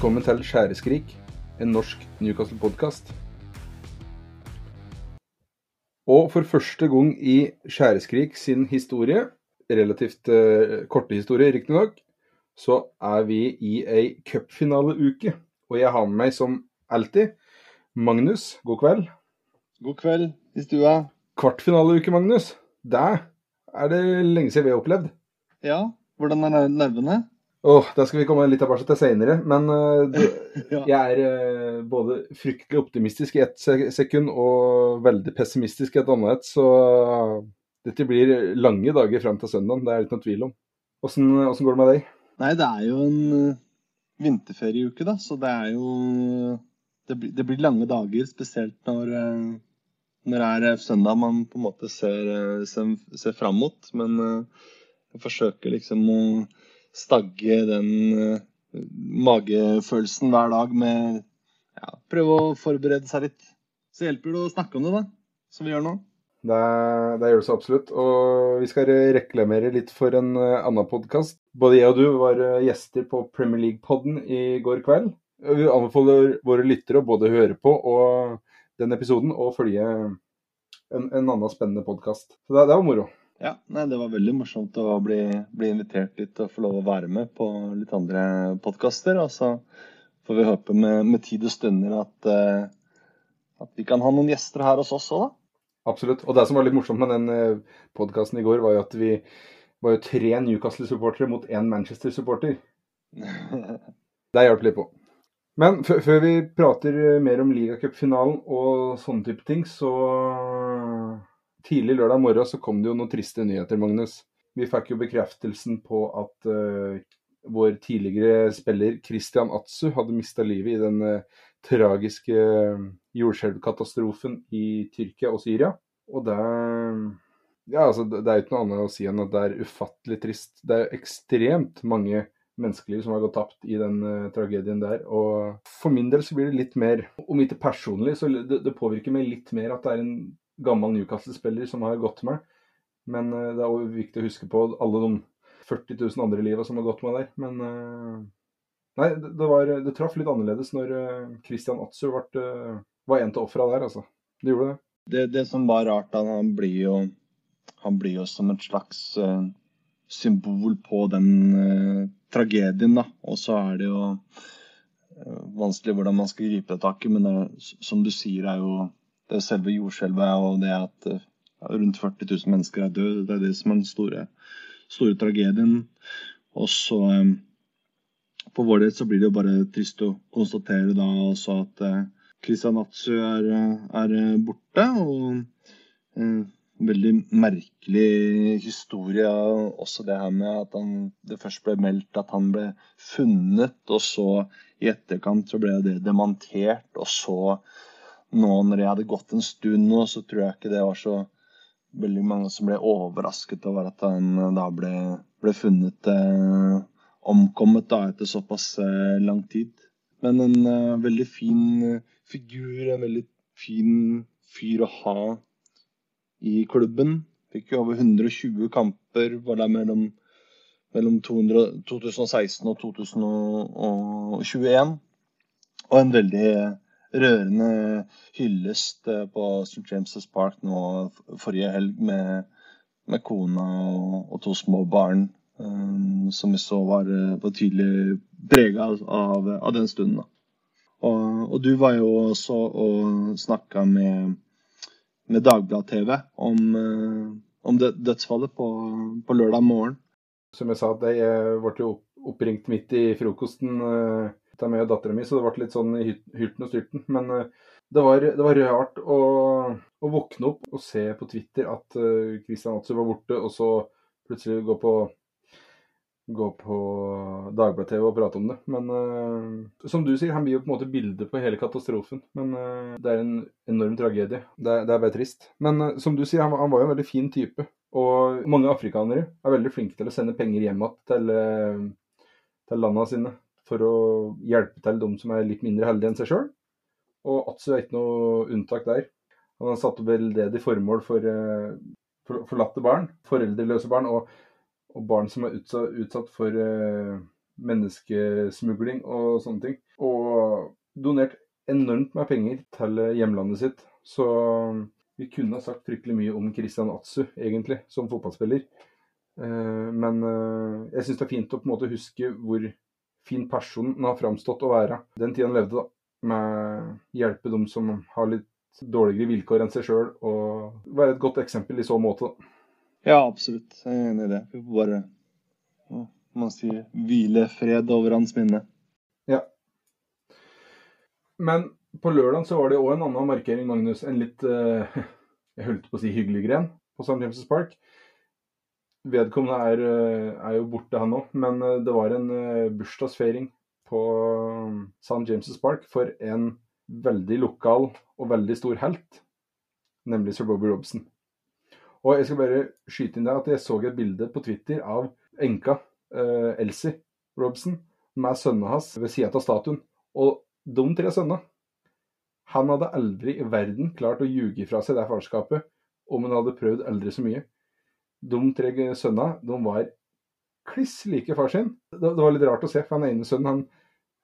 Velkommen til Skjæreskrik, en norsk Newcastle-podkast. Og for første gang i Skjæreskrik sin historie, relativt uh, korte historie riktignok, så er vi i ei cupfinaleuke. Og jeg har med meg som alltid Magnus. God kveld. God kveld i stua. Kvartfinaleuke, Magnus. Det er det lenge siden vi har opplevd. Ja, hvordan er nervene? Åh, Det skal vi komme litt tilbake til seinere. Men uh, det, ja. jeg er uh, både fryktelig optimistisk i ett sekund og veldig pessimistisk i et annet. Så uh, dette blir lange dager frem til søndag, det er det ikke noen tvil om. Åssen går det med deg? Nei, det er jo en vinterferieuke, da. Så det er jo Det blir, det blir lange dager, spesielt når, når det er søndag man på en måte ser, ser, ser fram mot. Men jeg forsøker liksom å stagge den uh, magefølelsen hver dag med ja, prøve å forberede seg litt. Så hjelper det å snakke om det, da, som vi gjør nå. Det, det gjør det så absolutt. Og vi skal reklamere litt for en uh, annen podkast. Både jeg og du var uh, gjester på Premier League-podden i går kveld. Vi anbefaler våre lyttere å både høre på og den episoden og følge en, en annen spennende podkast. Så det, det var moro. Ja, nei, Det var veldig morsomt å bli, bli invitert dit og få lov å være med på litt andre podkaster. Og så får vi håpe med, med tid og stunder at, uh, at, vi kan ha noen gjester her hos oss òg, da. Absolutt. Og det som var litt morsomt med den eh, podkasten i går, var jo at vi var jo tre Newcastle-supportere mot én Manchester-supporter. det hjalp litt på. Men før vi prater mer om ligacupfinalen og sånne type ting, så Tidlig lørdag morgen så kom det jo noen triste nyheter, Magnus. Vi fikk jo bekreftelsen på at uh, vår tidligere spiller Christian Atsu hadde mista livet i den uh, tragiske uh, jordskjelvkatastrofen i Tyrkia og Syria. Og det ja, altså, det er jo ikke noe annet å si enn at det er ufattelig trist. Det er ekstremt mange menneskeliv som har gått tapt i den uh, tragedien der. Og for min del så blir det litt mer, om ikke personlig, så det, det påvirker meg litt mer at det er en gammel Newcastle-spiller som har gått med. Men uh, det er viktig å huske på alle de 40 000 andre liva som har gått med der. Men uh, nei, det, var, det, traff litt annerledes når uh, Christian Atsu ble, var en av ofra der, altså. Det gjorde det. det. Det, som var rart, da, han blir jo, han blir jo som et slags symbol på den tragedien, da. Og så er det jo vanskelig hvordan man skal gripe det taket, men det, som du sier, er jo det selve jordskjelvet og det at rundt 40 000 mennesker er døde. Det er det som er den store, store tragedien. Og så på For vår del så blir det jo bare trist å konstatere da også at Kristian Christian Natsu er, er, borte. Og uh, veldig merkelig historie. Også det her med at han, det først ble meldt at han ble funnet, og så i etterkant så ble det demontert, og så nå når jeg hadde gått en stund nå, så tror jeg ikke det var så veldig mange som ble overrasket over at han da ble, ble funnet eh, omkommet da etter såpass eh, lang tid. Men en eh, veldig fin eh, figur, en veldig fin fyr å ha i klubben. Fikk jo over 120 kamper, var der mellom, mellom 200, 2016 og 2021. Og en veldig rørende hyllest eh, på St. James' Park nå forrige helg med, med kona og, og, to små barn. Um, som vi så var, eh, var tydelig prega av, av, den stunden. Og, og, du var jo også og snakka med, med Dagblad-TV om, om dødsfallet på, på, lørdag morgen. Som jeg sa, jeg ble oppringt midt i frokosten meg og dattera mi, så det ble litt sånn hylten og styrten. Men uh, det, var, det, var, rart å, å, våkne opp og se på Twitter at Kristian Christian Atsu var borte, og så plutselig gå på gå på Dagbladet-TV og prate om det. Men uh, som du sier, han blir jo på en måte bildet på hele katastrofen. Men det er en enorm tragedie. Det er, det er bare trist. Men som du sier, han, han, var jo en veldig fin type. Og mange afrikanere er veldig flinke til å sende penger hjem igjen til, til landene sine for å hjelpe til de som er litt mindre heldige enn seg sjøl. Og Atsu er ikke noe unntak der. Han har satt opp veldedig formål for uh, forlatte barn, foreldreløse barn og, og, barn som er utsatt, utsatt for eh, menneskesmugling og sånne ting. Og donert enormt med penger til hjemlandet sitt. Så vi kunne ha sagt fryktelig mye om Christian Atsu, egentlig, som fotballspiller. Eh, men eh, jeg syns det er fint å på en måte huske hvor fin person han har framstått å være den tida han levde, da. Med hjelpe dem som har litt dårligere vilkår enn seg sjøl, og være et godt eksempel i så måte. da. Ja, absolutt. Jeg er enig i det. Vi får bare man sier, hvile fred over hans minne. Ja. Men på lørdag så var det òg en annen markering, Magnus. En litt uh, jeg holdt på å si hyggelig gren på St. James' Park. Vedkommende er, eh, er jo borte, han òg, men eh, det var en bursdagsfeiring på St. James' Park for en veldig lokal og veldig stor helt, nemlig sir Bobby Robson. Og jeg skal bare skyte inn der at jeg så et bilde på Twitter av enka eh, Elsie Robson med sønnene hans ved sida av statuen. Og de tre sønnene Han hadde aldri i verden klart å ljuge fra seg det farskapet om han hadde prøvd aldri så mye. De tre sønnene de var kliss like far sin. Det, det, var litt rart å se, for han ene sønnen han,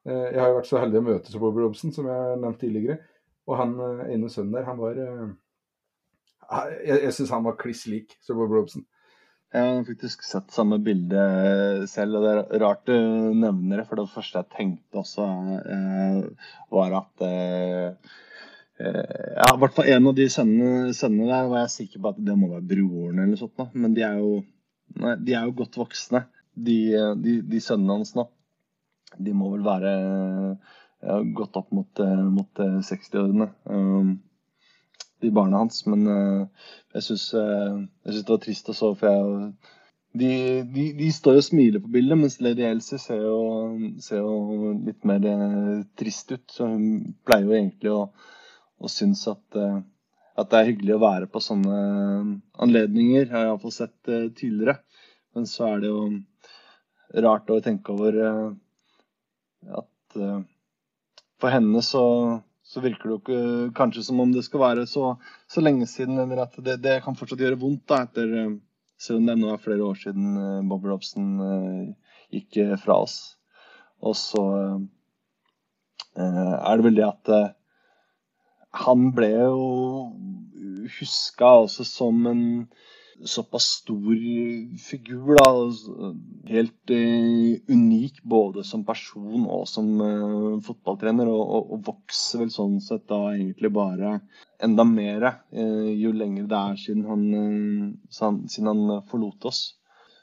uh, Jeg har jo vært så heldig å møte så Bobby Robson, som jeg har nevnt tidligere. Og han uh, ene sønnen der, han var Jeg, jeg syns han var kliss lik så Bobby Robson. Jeg har faktisk sett samme bilde selv, og det er rart du nevner det. For det første jeg tenkte også, eh, var at eh, eh, Ja, i hvert fall en av de sønnene, sønnene, der var jeg sikker på at det må være broren eller sånt. Da. Men de er jo, nei, de er jo godt voksne, de, de, de sønnene hans nå. De må vel være ja, gått opp mot, mot 60-årene. Um, de barna hans. Men jeg syns det var trist å så, for jeg, de, de, de, står og smiler på bildet, mens Lady Elsie ser ser jo litt mer trist ut. Så hun pleier jo egentlig å, å synes at, at, det er hyggelig å være på sånne anledninger. Jeg har iallfall sett tidligere. Men så er det jo rart å tenke over at for henne så så virker det jo ikke kanskje som om det skal være så, så lenge siden, eller at det, det, kan fortsatt gjøre vondt, da, etter, eh, selv om det nå er flere år siden Bob Robson gikk fra oss. Og så er det vel det at han ble jo huska også som en såpass stor figur. da, Helt eh, unik både som person og som eh, fotballtrener. Og, og, og, vokser vel sånn sett da egentlig bare enda mer eh, jo lenger det er siden han, siden han forlot oss.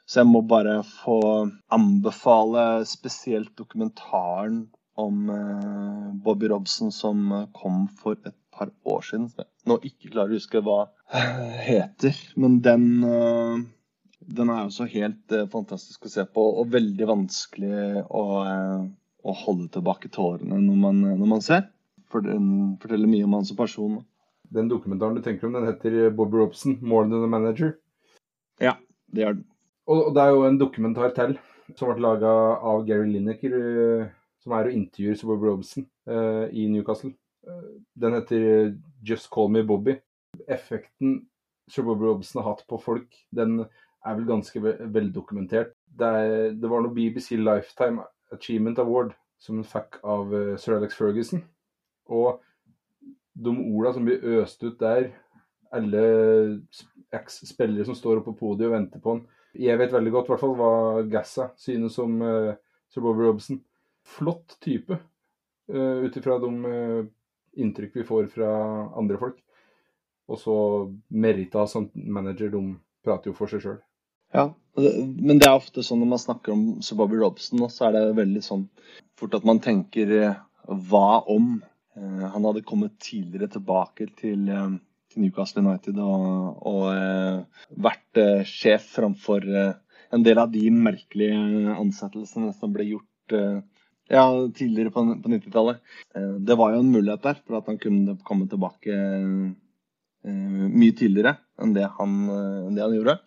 Så jeg må bare få anbefale spesielt dokumentaren om Bobby Robson som kom for et par år siden. Som jeg nå ikke klarer å huske hva heter. Men den, eh, den er også helt eh, fantastisk å se på, og veldig vanskelig å, eh, å holde tilbake tårene når man, når man, ser. For den forteller mye om han som person. Den dokumentaren du tenker om, den heter Bobby Robson, 'More Than a Manager'? Ja, det gjør den. Og det er jo en dokumentar til som ble laga av Gary Lineker, som er og intervjuer Bobby Robson i Newcastle. Den heter 'Just Call Me Bobby'. Effekten Sir Bobby Robson har hatt på folk, den er vel ganske veldokumentert. Det, det var noe BBC Lifetime Achievement Award som hun fikk av uh, sir Alex Ferguson. Og de orda som blir øst ut der, alle eks-spillere som står oppe på podiet og venter på han Jeg vet veldig godt hvert fall hva Gassa synes om uh, sir Bobby Robson. Flott type, uh, ut ifra de uh, inntrykk vi får fra andre folk. Og så Merita som manager, de prater jo for seg sjøl. Ja, men det er ofte sånn når man snakker om Sir Bobby Robson, så er det veldig sånn fort at man tenker eh, hva om eh, han hadde kommet tidligere tilbake til, eh, Newcastle United og, og vært sjef framfor en del av de merkelige ansettelsene som ble gjort ja, tidligere på, på 90-tallet. Eh, det var jo en mulighet der for at han kunne komme tilbake eh, mye tidligere enn det han, eh, det han gjorde.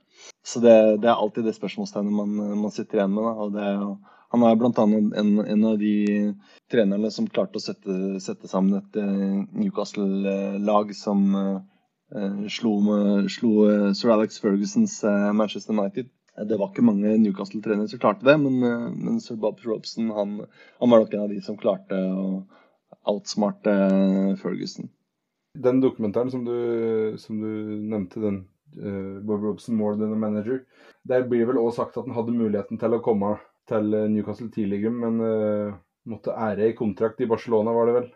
Så det, det, er alltid det spørsmålstegnet man, man, sitter igjen med. Da. Det, han er bl.a. En, en av de trenerne som klarte å sette, sette sammen et Newcastle-lag som uh, slo, slo, Sir Alex Fergusons Manchester United. Det var ikke mange Newcastle-trenere som klarte det, men, eh, men sir Bob Robson han, han, var nok en av de som klarte å outsmarte Ferguson. Den dokumentaren som du, som du nevnte, den uh, Bob Robson More Than a Manager, der blir vel også sagt at han hadde muligheten til å komme til Newcastle tidligere, men uh, måtte ære i kontrakt i Barcelona, var det vel.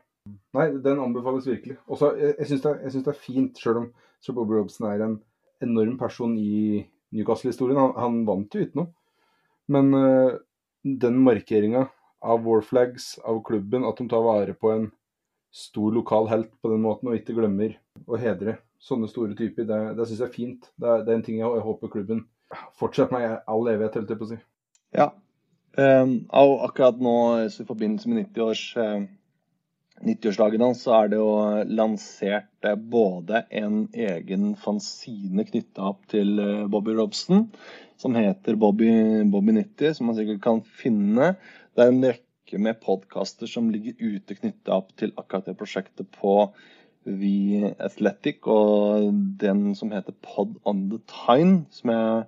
Nei, den anbefales virkelig. Også, jeg jeg syns det, det, er fint, sjøl om sir Bob Robson er en enorm person i Newcastle-historien. Han, han, vant jo ikke noe. Men uh, den markeringa av Warflags, av klubben, at de tar vare på en stor lokal helt på den måten, og ikke glemmer å hedre sånne store typer, det, det syns jeg er fint. Det er, det er, en ting jeg, jeg håper klubben fortsetter med i all evighet, holdt jeg på å si. Ja. Um, akkurat nå i forbindelse med 90-års uh 90-årsdagen hans så er det jo lansert eh, både en egen fanzine knytta opp til eh, Bobby Robson, som heter Bobby, Bobby 90, som man sikkert kan finne. Det er en rekke med podkaster som ligger ute knytta opp til akkurat det prosjektet på The Athletic, og den som heter Pod on the Time, som jeg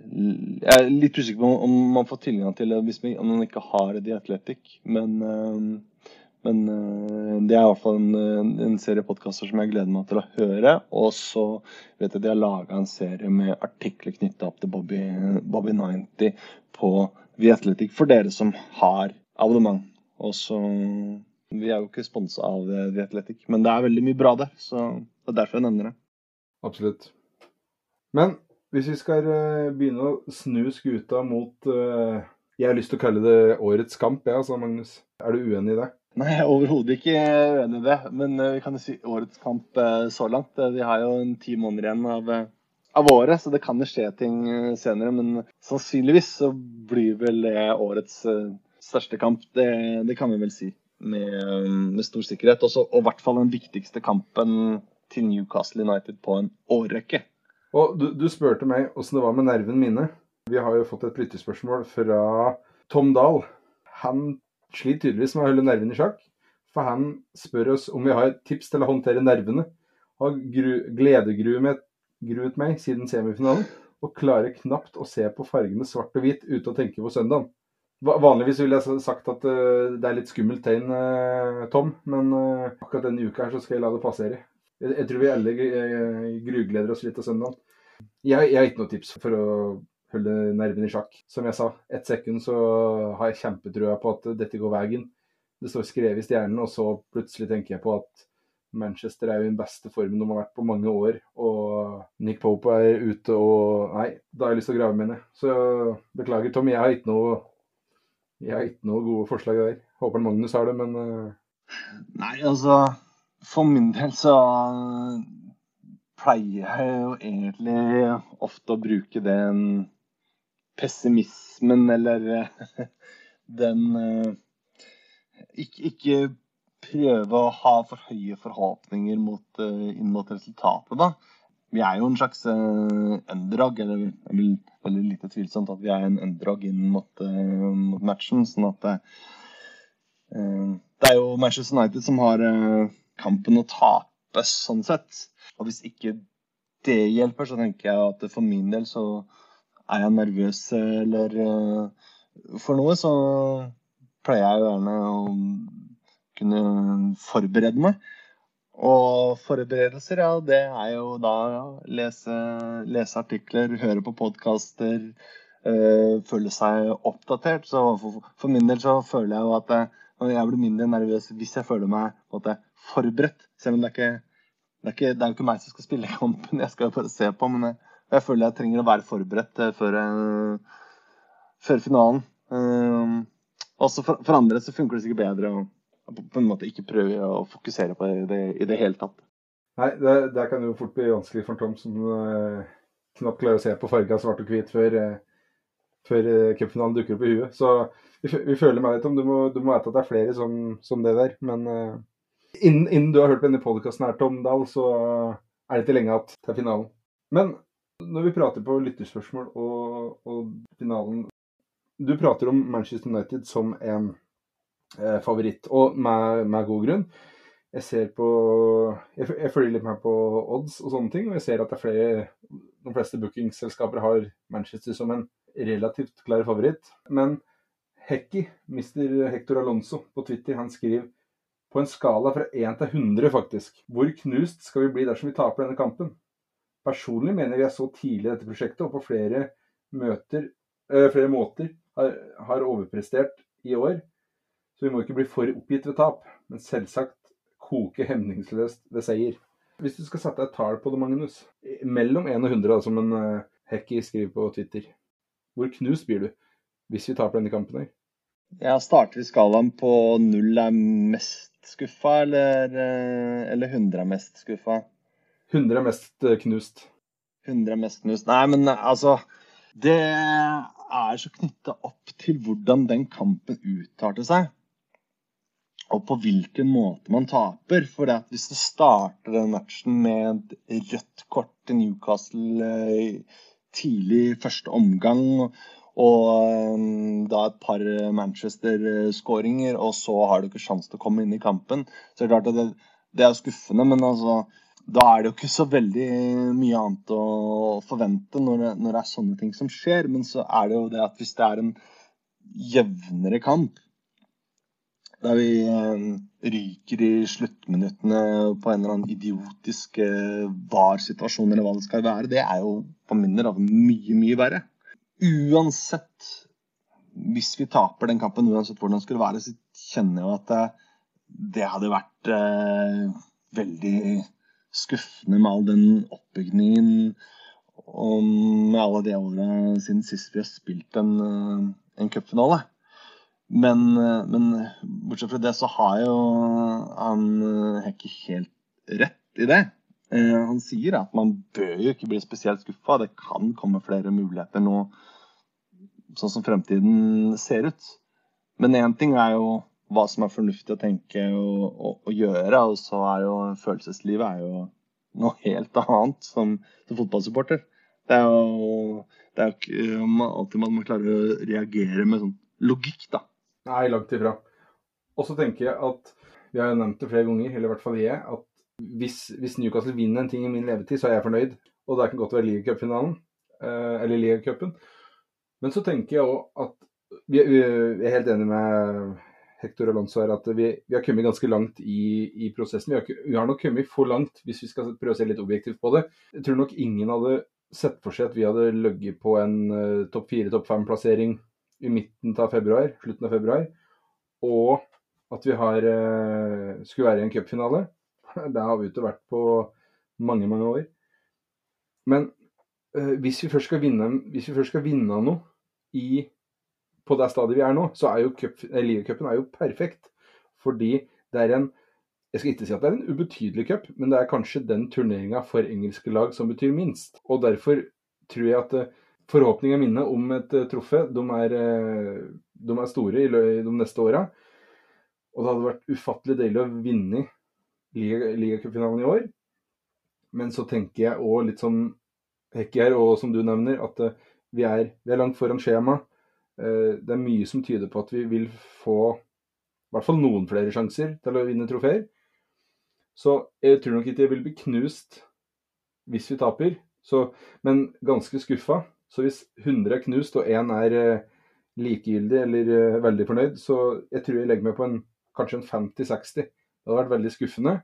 jeg er litt usikker på om man får tilgang til det hvis man ikke har The Athletic, men men uh, det er i hvert fall en, en serie podkaster som jeg gleder meg til å høre. Og så vet jeg de har laga en serie med artikler knytta opp til Bobby, Bobby 90 på The for dere som har abonnement. Og så Vi er jo ikke sponsa av The Athletic, men det er veldig mye bra der. Så det er derfor jeg nevner det. Absolutt. Men hvis vi skal begynne å snu skuta mot Jeg har lyst til å kalle det årets kamp, jeg, ja, altså, Magnus. Er du uenig i det? Nei, er overhodet ikke uenig i det. Men uh, vi kan si årets kamp uh, så langt. Uh, vi har jo en ti måneder igjen av, av, året, så det kan jo skje ting senere. Men sannsynligvis så blir vel det årets største kamp. Det, det, kan vi vel si med, med stor sikkerhet. Også, og i hvert fall den viktigste kampen til Newcastle United på en årrekke. Og du, du spurte meg åssen det var med nervene mine. Vi har jo fått et lyttespørsmål fra Tom Dahl. Han sliter tydeligvis med å holde nervene i sjakk. For han spør oss om vi har tips til å håndtere nervene. Har gledegruet meg siden semifinalen, og klarer knapt å se på fargene svart og hvit ute og tenke på søndagen. Vanligvis ville jeg sagt at uh, det er litt skummelt tegn, uh, Tom, men uh, akkurat denne uka her så skal jeg la det passere. Jeg, jeg tror vi alle grugleder oss litt til søndagen. Jeg, jeg har ikke noe tips for å holde nervene i sjakk. Som jeg sa, ett sekund så har jeg kjempetrua på at dette går veien. Det står skrevet i stjernen, og så plutselig tenker jeg på at Manchester er jo i den beste formen de har vært på mange år. Og Nick Pope er ute og Nei, da har jeg lyst til å grave meg ned. Så beklager, Tom. Jeg har ikke noe, jeg har ikke noe gode forslag der. Håper Magnus har det, men uh... Nei, altså For min del så pleier jeg jo egentlig ofte å bruke den pessimismen eller eh, den eh, ikke, ikke, prøve å ha for høye forhåpninger mot, eh, inn mot resultatet, da. Vi er jo en slags underdog, eller er veldig lite tvilsomt at vi er en underdog inn mot, mot matchen. sånn at det, det er jo Manchester United som har kampen å tape, sånn sett. Og hvis ikke det hjelper, så tenker jeg at for min del så er jeg nervøs eller eh, for noe, så pleier jeg gjerne å kunne forberede meg. Og forberedelser, ja, det er jo da ja, lese, lese, artikler, høre på podkaster, øh, føle seg oppdatert. Så for, for, min del så føler jeg jo at jeg, jeg blir mindre nervøs hvis jeg føler meg på en forberedt. Selv om det er ikke det er, ikke, det er jo ikke meg som skal spille kampen, jeg skal jo bare se på. Men jeg, jeg føler jeg trenger å være forberedt eh, før, uh, før finalen. Uh, også for, for, andre så funker det sikkert bedre å på en måte ikke prøve å fokusere på det i det hele tatt. Nei, det, det kan jo fort bli vanskelig for Tom som uh, knapt klarer å se på farga svart og hvit før, før cupfinalen dukker opp i huet. Så vi, vi føler meg litt om du må, du må vite at det er flere som, som det der. Men innen, innen, du har hørt på denne podkasten her, Tom Dahl, så er det ikke lenge igjen til finalen. Men når vi prater på lytterspørsmål og, og, finalen Du prater om Manchester United som en eh, favoritt, og med, med, god grunn. Jeg ser på jeg, jeg, følger litt med på odds og sånne ting, og jeg ser at det er flere de fleste bookingselskaper har Manchester som en relativt klar favoritt. Men Hekki, Mr. Hector Alonso på Twitter, han skriver på en skala fra 1 til 100, faktisk. Hvor knust skal vi bli dersom vi taper denne kampen? Personlig mener jeg så tidlig i dette prosjektet og på flere, møter, øh, flere måter har, har, overprestert i år. Så vi må ikke bli for oppgitt ved tap, men selvsagt koke hemningsløst ved seier. Hvis du skal sette et tall på det, Magnus, mellom 1 og 100, som en uh, Hekki skriver på Twitter, hvor knust blir du hvis vi taper denne kampen her? Jeg starter i skalaen på null er mest skuffa, eller, eller 100 er mest skuffa? 100 er mest eh, knust. 100 er mest knust. Nei, men altså Det er så knytta opp til hvordan den kampen uttalte seg. Og på hvilken måte man taper. For hvis du starter den matchen med rødt kort til Newcastle eh, tidlig første omgang, og eh, da et par Manchester-skåringer, og så har du ikke sjanse til å komme inn i kampen, så det er klart at det, det er skuffende. Men altså da er det jo ikke så veldig mye annet å forvente når det, når det, er sånne ting som skjer. Men så er det jo det at hvis det er en jevnere kamp, der vi eh, ryker i sluttminuttene på en eller annen idiotisk eh, VAR-situasjon, eller hva det skal være, det er jo på min del mye, mye verre. Uansett, hvis vi taper den kampen, uansett hvordan det skulle være, så kjenner jeg jo at det, det hadde vært eh, veldig skuffende med all den oppbyggingen og med alle de åra siden sist vi har spilt en, eh, en cupfinale. Men, eh, men, bortsett fra det så har jo han eh, ikke helt rett i det. Han sier at man bør jo ikke bli spesielt skuffa. Det kan komme flere muligheter nå, sånn som fremtiden ser ut. Men én ting er jo hva som er fornuftig å tenke og, og, og gjøre. Og så er jo følelseslivet er jo noe helt annet som, som fotballsupporter. Det er jo det er ikke alltid man klarer å reagere med sånn logikk, da. Nei, langt ifra. Og så tenker jeg at vi har jo nevnt det flere ganger, eller i hvert fall jeg, at hvis, hvis Newcastle vinner en ting i min levetid, så er jeg fornøyd. Og det kan godt være ligacupfinalen, eh, eller ligacupen. Men så tenker jeg òg at vi, vi, er helt enig med Hector Alonso er at vi, vi, har kommet ganske langt i, i prosessen. Vi har, vi har, nok kommet for langt, hvis vi skal prøve å se litt objektivt på det. Jeg tror nok ingen hadde sett for seg at vi hadde ligget på en uh, topp fire, topp fem-plassering i midten av februar, slutten av februar, og at vi har, uh, skulle være i en cupfinale. Det har vi ikke vært på mange, mange år. Men uh, hvis, vi vinne, hvis vi først skal vinne noe i på det stadiet vi er nå, så er jo eh, ligacupen er perfekt. Fordi det er en Jeg skal ikke si at det er en ubetydelig cup, men det er kanskje den turneringa for engelske lag som betyr minst. Og derfor tror jeg at eh, forhåpningene mine om et truffe, de er, de er store i de neste åra. Og det hadde vært ufattelig deilig å vinne ligacupfinalen i år. Men så tenker jeg òg litt som Hekker, og som du nevner, at vi er, vi er langt foran skjemaet. Eh, det er mye som tyder på at vi vil få i hvert fall noen flere sjanser til å vinne trofeer. Så jeg tror nok ikke jeg vil bli knust hvis vi taper, så, men ganske skuffa. Så hvis 100 er knust og én er eh, likegyldig eller eh, veldig fornøyd, så jeg tror jeg legger meg på en, kanskje en 50-60. Det hadde vært veldig skuffende,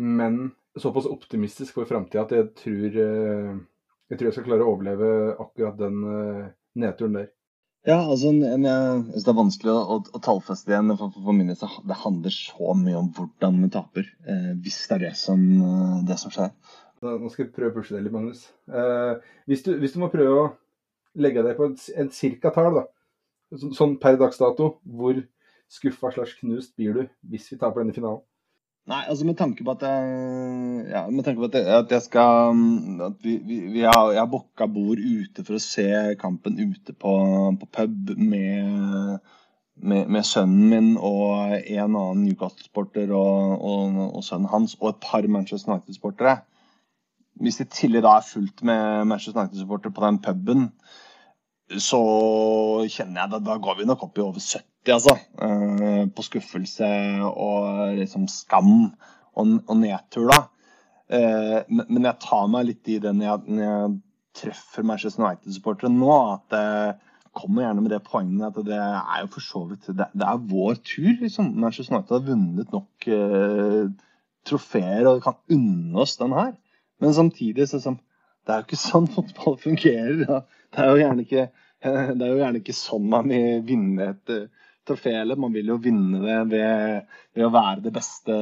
men såpass optimistisk for framtida at jeg tror, jeg tror jeg skal klare å overleve akkurat den nedturen der. Ja, altså, jeg synes Det er vanskelig å, å, tallfeste igjen. For, for min del det handler så mye om hvordan vi taper. Eh, hvis det er det som, eh, det som skjer. Nå skal jeg prøve å pushe deg litt, Magnus. Eh, hvis, du, hvis, du, må prøve å legge deg på et, et cirka-tall, sånn per dags dato, hvor skuffa slags knust blir du hvis vi taper denne finalen? Nei, altså med tanke på at jeg, ja, på at jeg, at jeg skal at vi, vi, vi har, Jeg har booka bord ute for å se kampen ute på, på pub med, med, med, sønnen min og en annen Newcastle-sporter og, og, og, sønnen hans og et par Manchester United-sportere. Hvis det tillegg da er fullt med Manchester United-supportere på den puben, så kjenner jeg at da går vi nok opp i over 70, altså. Eh, på skuffelse og liksom skam og, og nedtur, da. Eh, men jeg tar meg litt i det når jeg, når jeg treffer Manchester United-supportere nå. At det kommer gjerne med det poenget at det er jo for så vidt det, det, er vår tur, liksom. Manchester United har vunnet nok uh, trofeer og kan unne oss den her. Men samtidig så som, det er jo ikke sånn fotball fungerer. Da. Det er jo gjerne ikke, jo gjerne ikke sånn man vil vinne et uh, trofé. Man vil jo vinne det ved, ved å være det beste,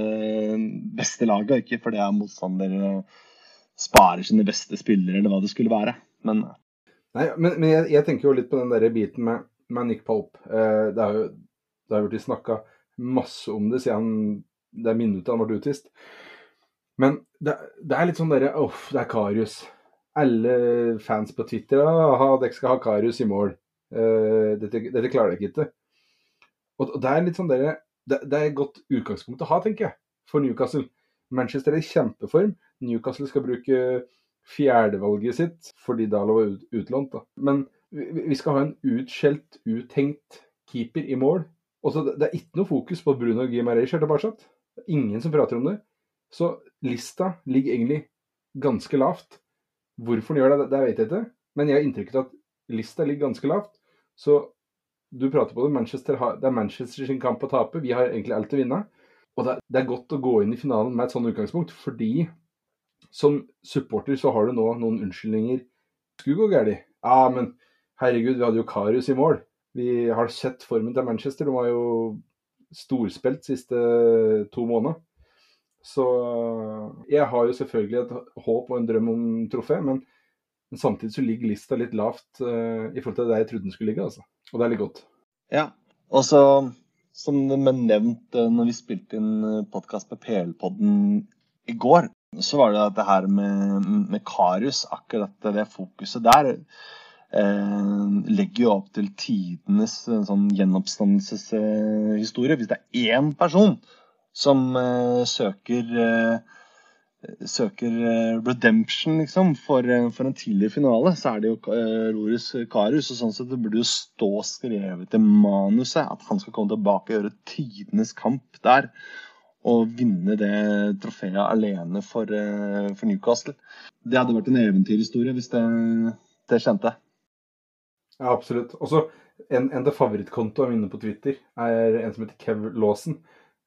beste laget, ikke fordi motstander sparer sine beste spillere, eller hva det skulle være. Men, Nei, men, men jeg, jeg, tenker jo litt på den der biten med, med Nick Pope. Eh, det har jo det har blitt snakka masse om det siden det minuttet han ble utvist. Men det, det, er litt sånn derre Uff, det er Karius. Alle fans på Twitter aha, dere skal ha Karius i mål. Uh, dette, dette, klarer dere ikke. Og, og det er litt sånn derre det, det, er et godt utgangspunkt å ha, tenker jeg, for Newcastle. Manchester er i kjempeform. Newcastle skal bruke fjerdevalget sitt fordi Dalo var ut, utlånt. Da. Men vi, vi, skal ha en utskjelt, uthengt keeper i mål. Også, det, er ikke noe fokus på Bruno Gimareish tilbake. Ingen som prater om det. Så lista ligger egentlig ganske lavt. Hvorfor den gjør det, det vet jeg ikke. Men jeg har inntrykk av at lista ligger ganske lavt. Så du prater på det. Manchester det er Manchester sin kamp å tape. Vi har egentlig alt å vinne. Og det, er godt å gå inn i finalen med et sånt utgangspunkt, fordi som supporter så har du nå noen unnskyldninger. Skulle gå galt. Ja, men herregud, vi hadde jo Karius i mål. Vi har sett formen til Manchester. De har jo storspilt siste to måneder. Så jeg har jo selvfølgelig et håp og en drøm om trofé, men, samtidig så ligger lista litt lavt uh, i forhold til det jeg trodde den skulle ligge. altså. Og det er litt godt. Ja, og så som nevnt uh, når vi spilte inn eh, podkast med PL-podden i går, så var det det her med, med Karius, akkurat det fokuset der. Eh, legger jo opp til tidenes sånn gjenoppstandelseshistorie. Hvis det er én person som uh, søker uh, søker uh, redemption, liksom, for, for, en tidligere finale, så er det jo Loris Karius. og sånn sett Det burde jo stå skrevet i manuset at han skal komme tilbake og gjøre tidenes kamp der. Og vinne det trofeet alene for, for Newcastle. Det hadde vært en eventyrhistorie hvis det, det skjente. Ja, absolutt. Også en, en av favorittkontoene mine på Twitter er en som heter Kev Lawson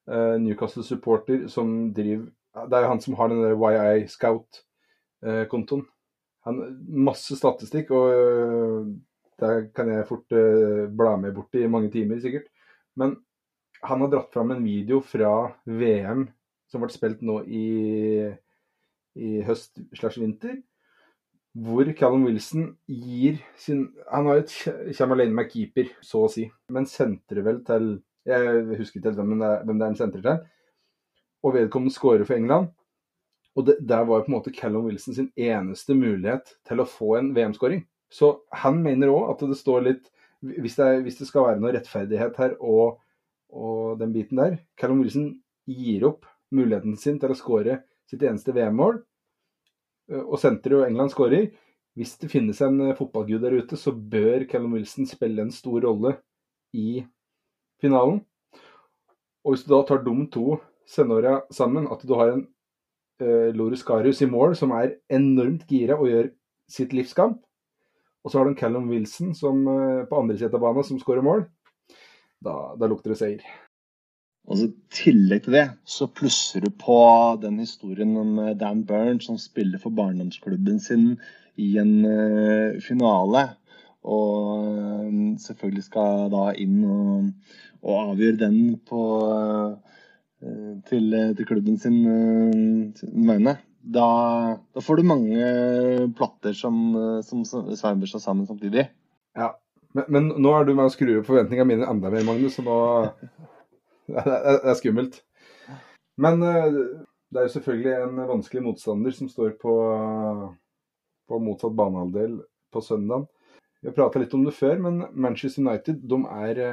Newcastle-supporter som driver Det er han som har den der YI Scout-kontoen. Han Masse statistikk, og uh, der kan jeg fort bla med bort i mange timer, sikkert. Men han har dratt fram en video fra VM som ble spilt nå i, i høst slash vinter hvor Callum Wilson gir sin Han har et kommer alene med keeper, så å si, men sentrer vel til jeg husker ikke hvem, hvem det er han sentrer til. Og vedkommende skårer for England. Og det, der var jo på en måte Callum Wilson sin eneste mulighet til å få en VM-skåring. Så han mener òg at det står litt hvis det, hvis det, skal være noe rettferdighet her og, og, den biten der Callum Wilson gir opp muligheten sin til å skåre sitt eneste VM-mål, og senteret og England skårer. Hvis det finnes en fotballgud der ute, så bør Callum Wilson spille en stor rolle i finalen. Og hvis du da tar de to scenarioene sammen, at du har en eh, Loris Garius i mål som er enormt gira og gjør sitt livskamp, og så har du en Callum Wilson som, eh, på andre siden av banen som skårer mål, da, da, lukter det seier. Og I tillegg til det så plusser du på den historien om eh, Dan Burns som spiller for barndomsklubben sin i en uh, finale. Og selvfølgelig skal da inn og og avgjøre den på, eh, til, til, klubben sin, eh, sin vegne, da, da, får du mange platter som, som sveiver seg sammen samtidig. Ja, men, men, nå er du med å skru opp forventningene mine enda mer, Magnus, så nå det er, det er skummelt. Men eh, det er jo selvfølgelig en vanskelig motstander som står på, på motsatt banehalvdel på søndag. Vi har prata litt om det før, men Manchester United de er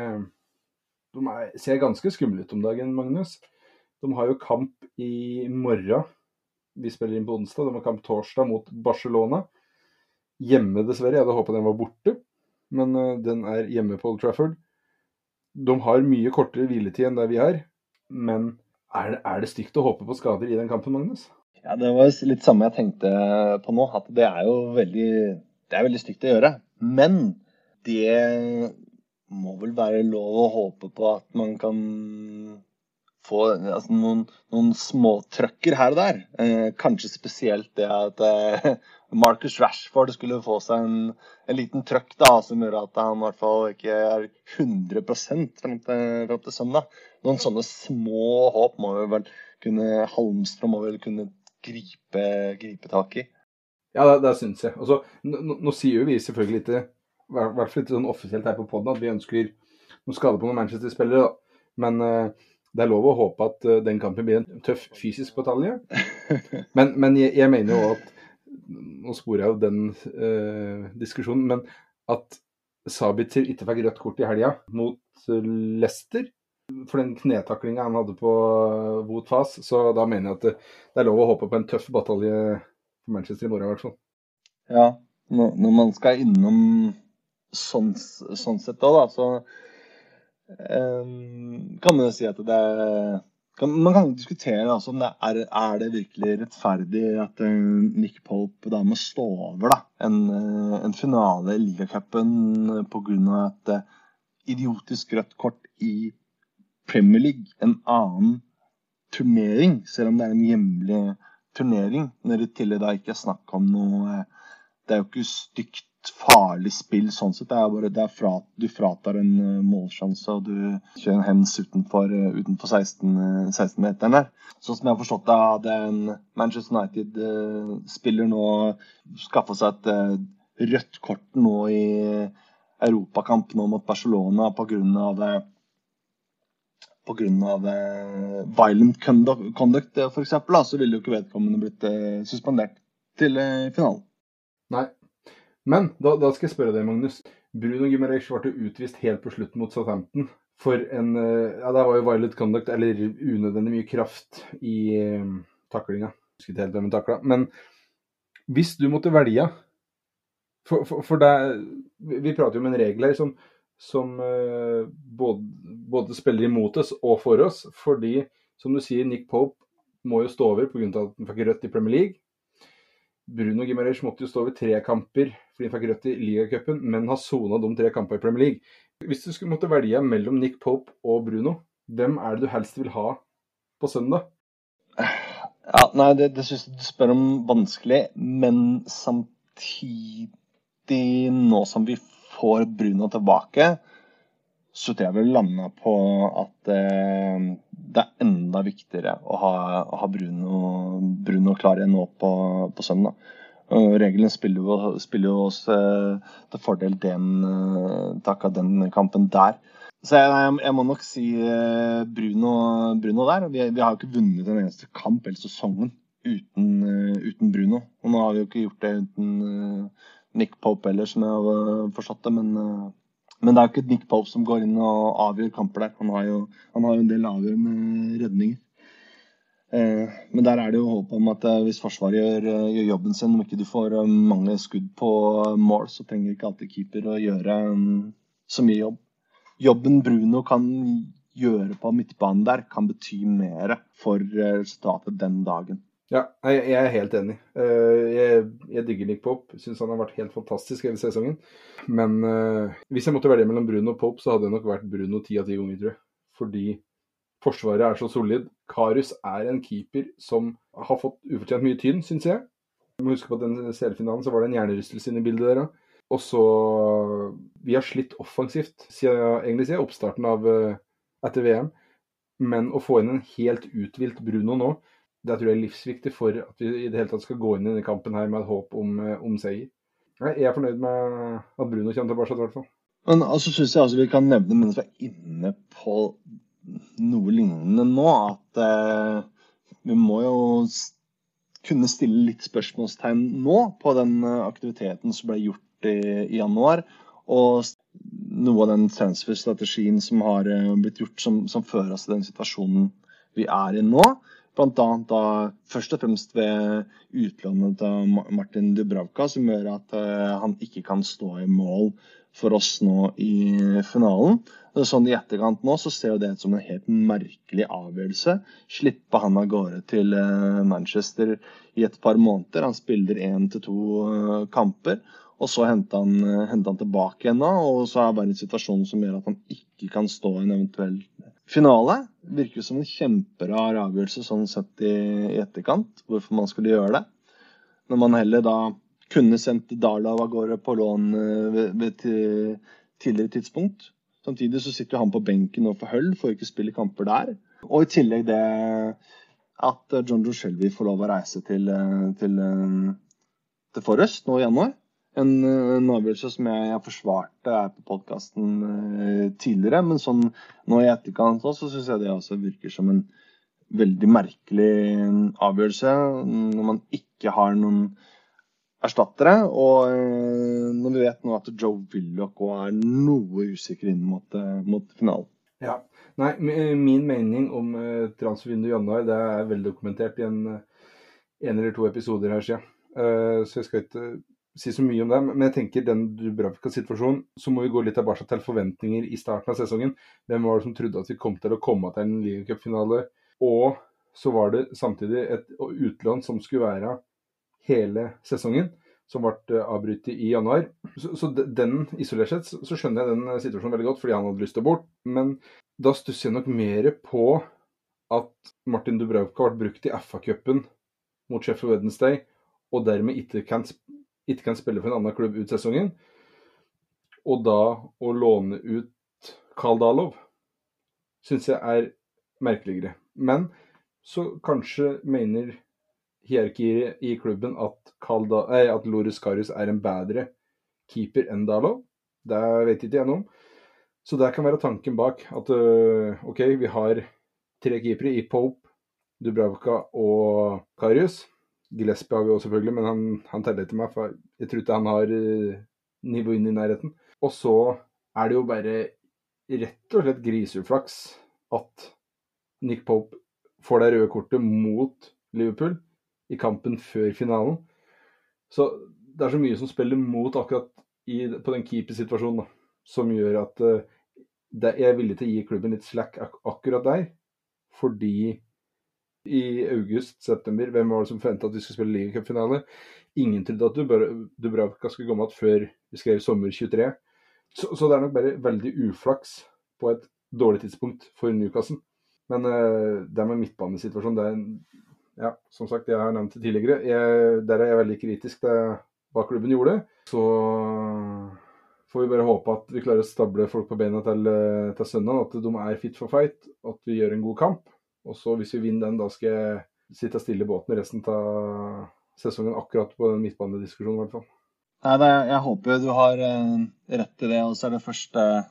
de er, ser ganske skumle ut om dagen, Magnus. De har jo kamp i morgen. Vi spiller inn på onsdag. De har kamp torsdag mot Barcelona. Hjemme, dessverre. Jeg hadde håpet den var borte, men uh, den er hjemme på Old Trafford. De har mye kortere hviletid enn det vi har, men er det, er det stygt å håpe på skader i den kampen, Magnus? Ja, Det var litt samme jeg tenkte på nå. At det er jo veldig, det er veldig stygt å gjøre. Men det må vel være lov å håpe på at man kan få altså, noen, noen småtrøkker her og der. Eh, kanskje spesielt det at eh, Marcus Rashford skulle få seg en, en liten trøkk da, som gjør at han i hvert fall ikke er 100 fram til, til søndag. Noen sånne små håp må vel kunne Halmstrøm må vel kunne gripe, gripe tak i. Ja, det, det syns jeg. Altså, nå, nå, sier jo vi selvfølgelig ikke, i hvert fall ikke sånn offisielt her på poden, at vi ønsker noen skade på noen Manchester-spillere. Men uh, det er lov å håpe at uh, den kampen blir en tøff fysisk batalje. Men, men jeg, jeg, mener jo at Nå sporer jeg jo den uh, diskusjonen, men at Sabitzer ikke fikk rødt kort i helga mot Leicester for den knetaklinga han hadde på Wout Fas, så da mener jeg at det, det, er lov å håpe på en tøff batalje for Manchester i morgen, i hvert fall. Ja, når man skal innom sånn, sånn sett òg, da, så um, kan man jo si at det er kan, Man kan diskutere altså, om det er, er det virkelig rettferdig at uh, Nick Pope da må stå over da, en, uh, en finale i ligacupen pga. et uh, idiotisk rødt kort i Premier League en annen turnering, selv om det er en hjemlig turnering. Når det tillegg da ikke er snakk om noe Det er jo ikke stygt farlig spill sånn sett. Det er bare det er fra, du fratar en uh, målsjanse, og du kjører en hens utenfor, uh, utenfor 16, 16-meteren der. Sånn som jeg har forstått det, hadde en Manchester United-spiller nå skaffa seg et rødt kort nå i Europakamp nå mot Barcelona pga. Pga. Eh, violent conduct, for f.eks., så ville jo ikke vedkommende blitt eh, suspendert til eh, finalen. Nei. Men da, da, skal jeg spørre deg, Magnus. Bruno Gimarez ble utvist helt på slutten mot Southampton for en eh, Ja, det var jo violent conduct, eller unødvendig mye kraft i eh, taklinga. Husker ikke helt hvem hun takla. Men hvis du måtte velge For, for, for det, vi prater jo om en regel her som som eh, både, både, spiller imot oss og for oss. Fordi, som du sier, Nick Pope må jo stå over pga. at han fikk rødt i Premier League. Bruno Gimarez måtte jo stå over tre kamper fordi han fikk rødt i ligacupen, men har sona de tre kampene i Premier League. Hvis du skulle måtte velge mellom Nick Pope og Bruno, hvem er det du helst vil ha på søndag? Ja, nei, Det, det syns jeg du spør om vanskelig, men samtidig, nå som vi får Bruno tilbake, så tror jeg vi landa på at eh, det er enda viktigere å ha, å ha Bruno, Bruno, klar igjen nå på, på søndag. Reglene spiller spiller jo oss eh, til fordel den, eh, takk av den kampen der. Så jeg, jeg, må nok si Bruno, Bruno der. Vi, vi, har jo ikke vunnet en eneste kamp hele sesongen uten, uten, Bruno. Og nå har vi jo ikke gjort det uten Nick Pope heller, som jeg har forstått det. Men, eh, men, det er jo ikke Nick Pope som går inn og avgjør kamper der. Han har jo, han har en del avgjørende redninger. Eh, men der er det jo håp om at eh, hvis Forsvaret gjør, gjør, jobben sin, om ikke du får mange skudd på mål, så trenger ikke alltid keeper å gjøre så mye jobb. Jobben Bruno kan gjøre på midtbanen der, kan bety mer for resultatet den dagen. Ja, jeg, er helt enig. Eh, jeg, jeg digger Nick Pope. Syns han har vært helt fantastisk hele sesongen. Men uh, hvis jeg måtte velge mellom Bruno og Pope, så hadde det nok vært Bruno ti av ti ganger, tror jeg. Fordi forsvaret er så solid. Karus er en keeper som har fått ufortjent mye tynn, syns jeg. Du må huske på at den seriefinalen så var det en hjernerystelse inne i bildet der òg. Og så Vi har slitt offensivt siden, egentlig siden oppstarten av uh, etter VM. Men å få inn en helt uthvilt Bruno nå det tror jeg er livsviktig for at vi i det hele tatt skal gå inn i denne kampen her med et håp om, eh, om seier. Jeg er fornøyd med at Bruno kommer tilbake, i hvert fall. Men altså syns jeg altså vi kan nevne, mens vi er inne på noe lignende nå, at eh, vi må jo kunne stille litt spørsmålstegn nå på den eh, aktiviteten som ble gjort i, i januar. Og noe av den transfer-strategien som har eh, blitt gjort, som, som fører oss til den situasjonen vi er i nå. Bl.a. da først og fremst ved utlånet av Martin Dubravka, som gjør at uh, han ikke kan stå i mål for oss nå i finalen. Sånn I etterkant nå så ser det ut som en helt merkelig avgjørelse. Slippe han av gårde til eh, Manchester i et par måneder. Han spiller én til to eh, kamper. Og så henter han, eh, henter han tilbake igjen nå, og så er det bare en situasjon som gjør at han ikke kan stå i en eventuell finale. Virker som en kjemperar avgjørelse sånn sett i, etterkant, hvorfor man skulle gjøre det. Når man heller da kunne sendt Darlav av gårde på lån ved, ved tidligere tidspunkt. Samtidig så sitter han på benken nå for høll, får ikke spille kamper der. Og i tillegg det at John Joe Shelby får lov å reise til, til, til Forrest nå i januar. En, en avgjørelse som jeg, jeg forsvarte her på podkasten eh, tidligere. Men sånn nå i etterkant så syns jeg det også virker som en veldig merkelig avgjørelse. Når man ikke har noen erstattere. Og eh, når vi vet nå at Joe Willoch òg er noe usikker inn mot, eh, mot, finalen. Ja. Nei, min mening om uh, transfervinduet i januar det er veldokumentert i en, en eller to episoder her siden. Uh, så jeg skal ikke si så mye om det. Men jeg tenker den Dubravka-situasjonen, så må vi gå litt tilbake til forventninger i starten av sesongen. Hvem var det som trodde at vi kom til å komme til en ligacupfinale? Og så var det samtidig et utlån som skulle være hele sesongen, som ble avbrutt i januar. Så, så, den isolert sett så skjønner jeg den eh, situasjonen veldig godt, fordi han hadde lyst til å bort. Men da stusser jeg nok mer på at Martin Dubravka ble brukt i FA-cupen mot Sheffield Wednesday, og dermed ikke kan, ikke kan spille for en annen klubb ut sesongen. Og da å låne ut Karl Dalov syns jeg er merkeligere. Men så kanskje mener hierarkiet i klubben at, at Loris Karius er en bedre keeper enn Dalov. Det vet ikke jeg noe om. Så det kan være tanken bak. At uh, OK, vi har tre keepere i Pope, Dubravka og Karius. Gillespie har vi også selvfølgelig, men han, han teller til meg, for jeg tror ikke han har nivået nivå inn i nærheten. Og så er det jo bare rett og slett griseflaks at Nick Pope får det røde kortet mot Liverpool i kampen før finalen. Så det er så mye som spiller mot akkurat i, på den keepersituasjonen, som gjør at uh, det, jeg er villig til å gi klubben litt slack ak akkurat der. Fordi i august-september, hvem var det som forventa at vi skulle spille ligacupfinale? Ingen trodde at Dubravka skulle komme igjen før vi skrev sommer 23. Så, så, det er nok bare veldig uflaks på et dårlig tidspunkt for Newcastle. Men uh, det med midtbanesituasjonen, det er en ja, som sagt, jeg har nevnt det tidligere. Jeg, der er jeg veldig kritisk til hva klubben gjorde. Så får vi bare håpe at vi klarer å stable folk på beina til, til søndag. At de er fit for fight, at vi gjør en god kamp. Og så hvis vi vinner den, da skal jeg sitte stille i båten resten av sesongen akkurat på den midtbanediskusjonen, i hvert fall. Nei, det, jeg håper du har uh, rett i det. Og så er det først uh,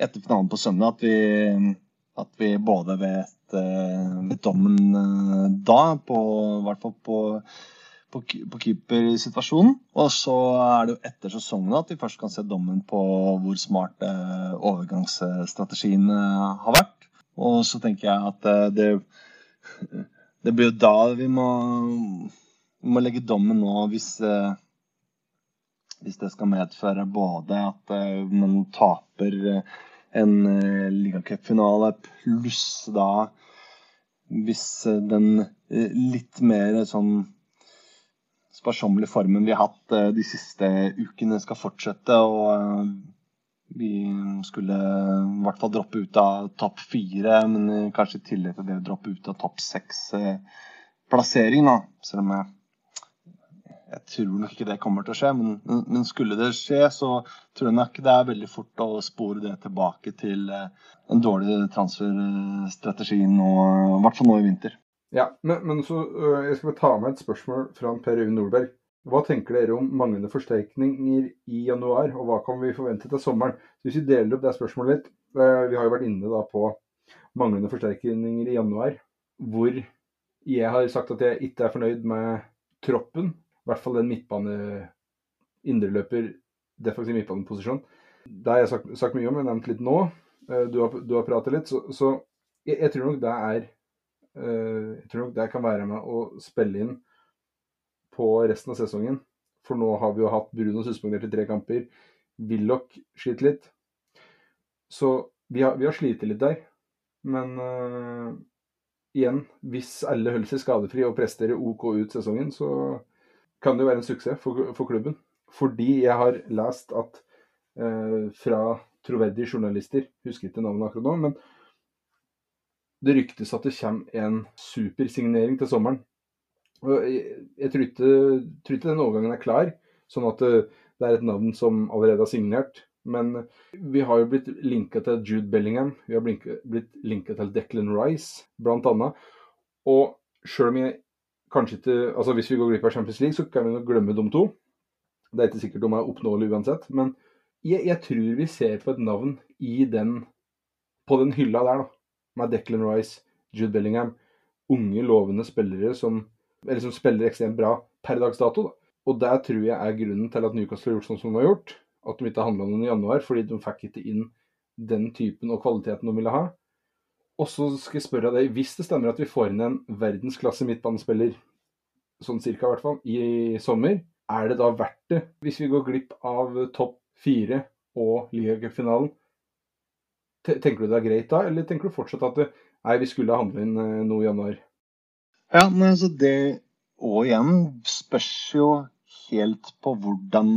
etter finalen på søndag at vi, at vi både vet vet dommen da, på, i hvert fall på, på, keepersituasjonen. Og så er det jo etter sesongen at vi først kan se dommen på hvor smart overgangsstrategien har vært. Og så tenker jeg at det, det blir jo da vi må, vi må legge dommen nå hvis hvis det skal medføre både at man taper en ligacupfinale, pluss da hvis den litt mer sånn sparsommelige formen vi har hatt de siste ukene, skal fortsette. Og vi skulle i hvert fall droppe ut av topp fire, men kanskje i tillegg til det droppe ut av topp seks-plassering, da. Selv om jeg jeg tror nok ikke det kommer til å skje, men, men, skulle det skje, så tror jeg nok det er veldig fort å spore det tilbake til eh, en dårlig transferstrategi nå, i hvert fall nå i vinter. Ja, men, men så øh, jeg skal ta med et spørsmål fra Per Øyvind Nordberg. Hva tenker dere om manglende forsterkninger i januar, og hva kan vi forvente til sommeren? Hvis vi deler opp det spørsmålet litt øh, Vi har jo vært inne på manglende forsterkninger i januar, hvor jeg har sagt at jeg ikke er fornøyd med troppen i hvert fall den midtbane indreløper, defensiv midtbaneposisjon. Det har jeg sagt, sagt, mye om, jeg har nevnt litt nå. Eh, du har, du har pratet litt. Så, så jeg, jeg, tror nok det er eh, Jeg tror nok det kan være med å spille inn på resten av sesongen. For nå har vi jo hatt Bruno suspendert i tre kamper. Willoch sliter litt. Så vi har, vi har slitt litt der. Men uh, igjen, hvis alle holder seg skadefri og presterer OK ut sesongen, så kan det jo være en suksess for, for klubben. Fordi jeg har lest at uh, fra troverdige journalister, husker ikke navnet akkurat nå, men det ryktes at det kommer en supersignering til sommeren. Jeg, tror, ikke, den overgangen er klar, sånn at det, det er et navn som allerede er signert. Men vi har jo blitt linka til Jude Bellingham, vi har blitt linka til Declan Rice, bl.a. Og sjøl om jeg kanskje ikke Altså hvis vi går glipp av Champions League, så kan vi nok glemme de to. Det er ikke sikkert de er oppnåelige uansett. Men jeg, jeg, tror vi ser på et navn i den på den hylla der, da. Med Declan Rice, Jude Bellingham. Unge, lovende spillere som, som spiller ekstremt bra per dags dato. Da. Og det tror jeg er grunnen til at Newcastle har gjort sånn som de har gjort at de ikke handla noen i januar, fordi de fikk ikke inn den typen og kvaliteten de ville ha. Og så skal jeg spørre deg, hvis det stemmer at vi får inn en verdensklasse midtbanespiller, sånn cirka i hvert fall, i sommer, er det da verdt det hvis vi går glipp av topp fire og ligacupfinalen? Tenker du det er greit da, eller tenker du fortsatt at det, nei, vi skulle handle inn eh, noe i januar? Ja, men altså det og igjen spørs jo helt på hvordan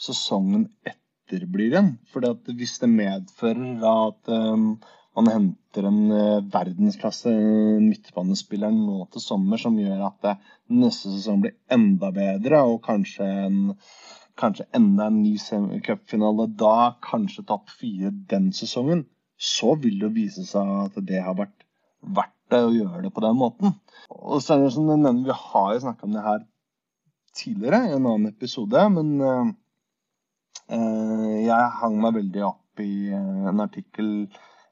sesongen etter blir igjen. For hvis det medfører at um, man henter en uh, verdensklasse midtbanespiller nå til sommer som gjør at det, neste sesong blir enda bedre, og kanskje, en, kanskje enda en ny cupfinale da, kanskje topp fire den sesongen, så vil det vise seg at det har vært verdt det å gjøre det på den måten. Og så er det du nevner, Vi har jo snakka om det her tidligere i en annen episode, men uh, Eh, jeg hang meg veldig opp i eh, en artikkel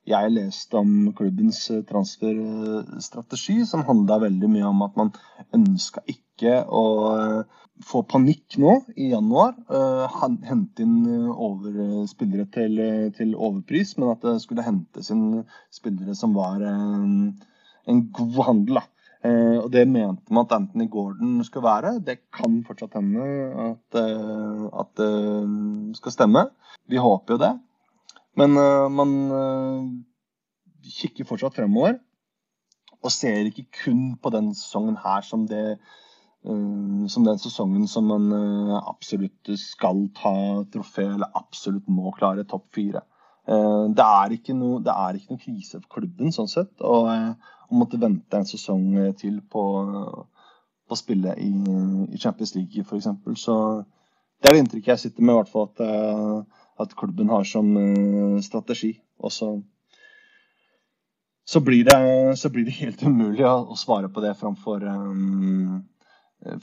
jeg leste om klubbens eh, transferstrategi, som handla veldig mye om at man ønska ikke å få panikk nå i januar. Hente inn over spillere til, til, overpris, men at det skulle hentes inn spillere som var en, en god handel. da. Eh, og det mente man at Anthony Gordon skulle være. Det kan fortsatt hende at, eh, at det skal stemme. Vi håper jo det. Men eh, man kikker fortsatt fremover. Og ser ikke kun på den sesongen her som, det, som den sesongen som man absolutt skal ta trofé, eller absolutt må klare topp fire. Det er noe, det er ikke noe krise for klubben sånn sett. Og, og måtte vente en sesong til på, på å spille i, i Champions League f.eks. Så det er det inntrykket jeg sitter med, i hvert fall at, eh, at klubben har som strategi. Og så, så, blir det, så, blir det, helt umulig å, å svare på det framfor, um,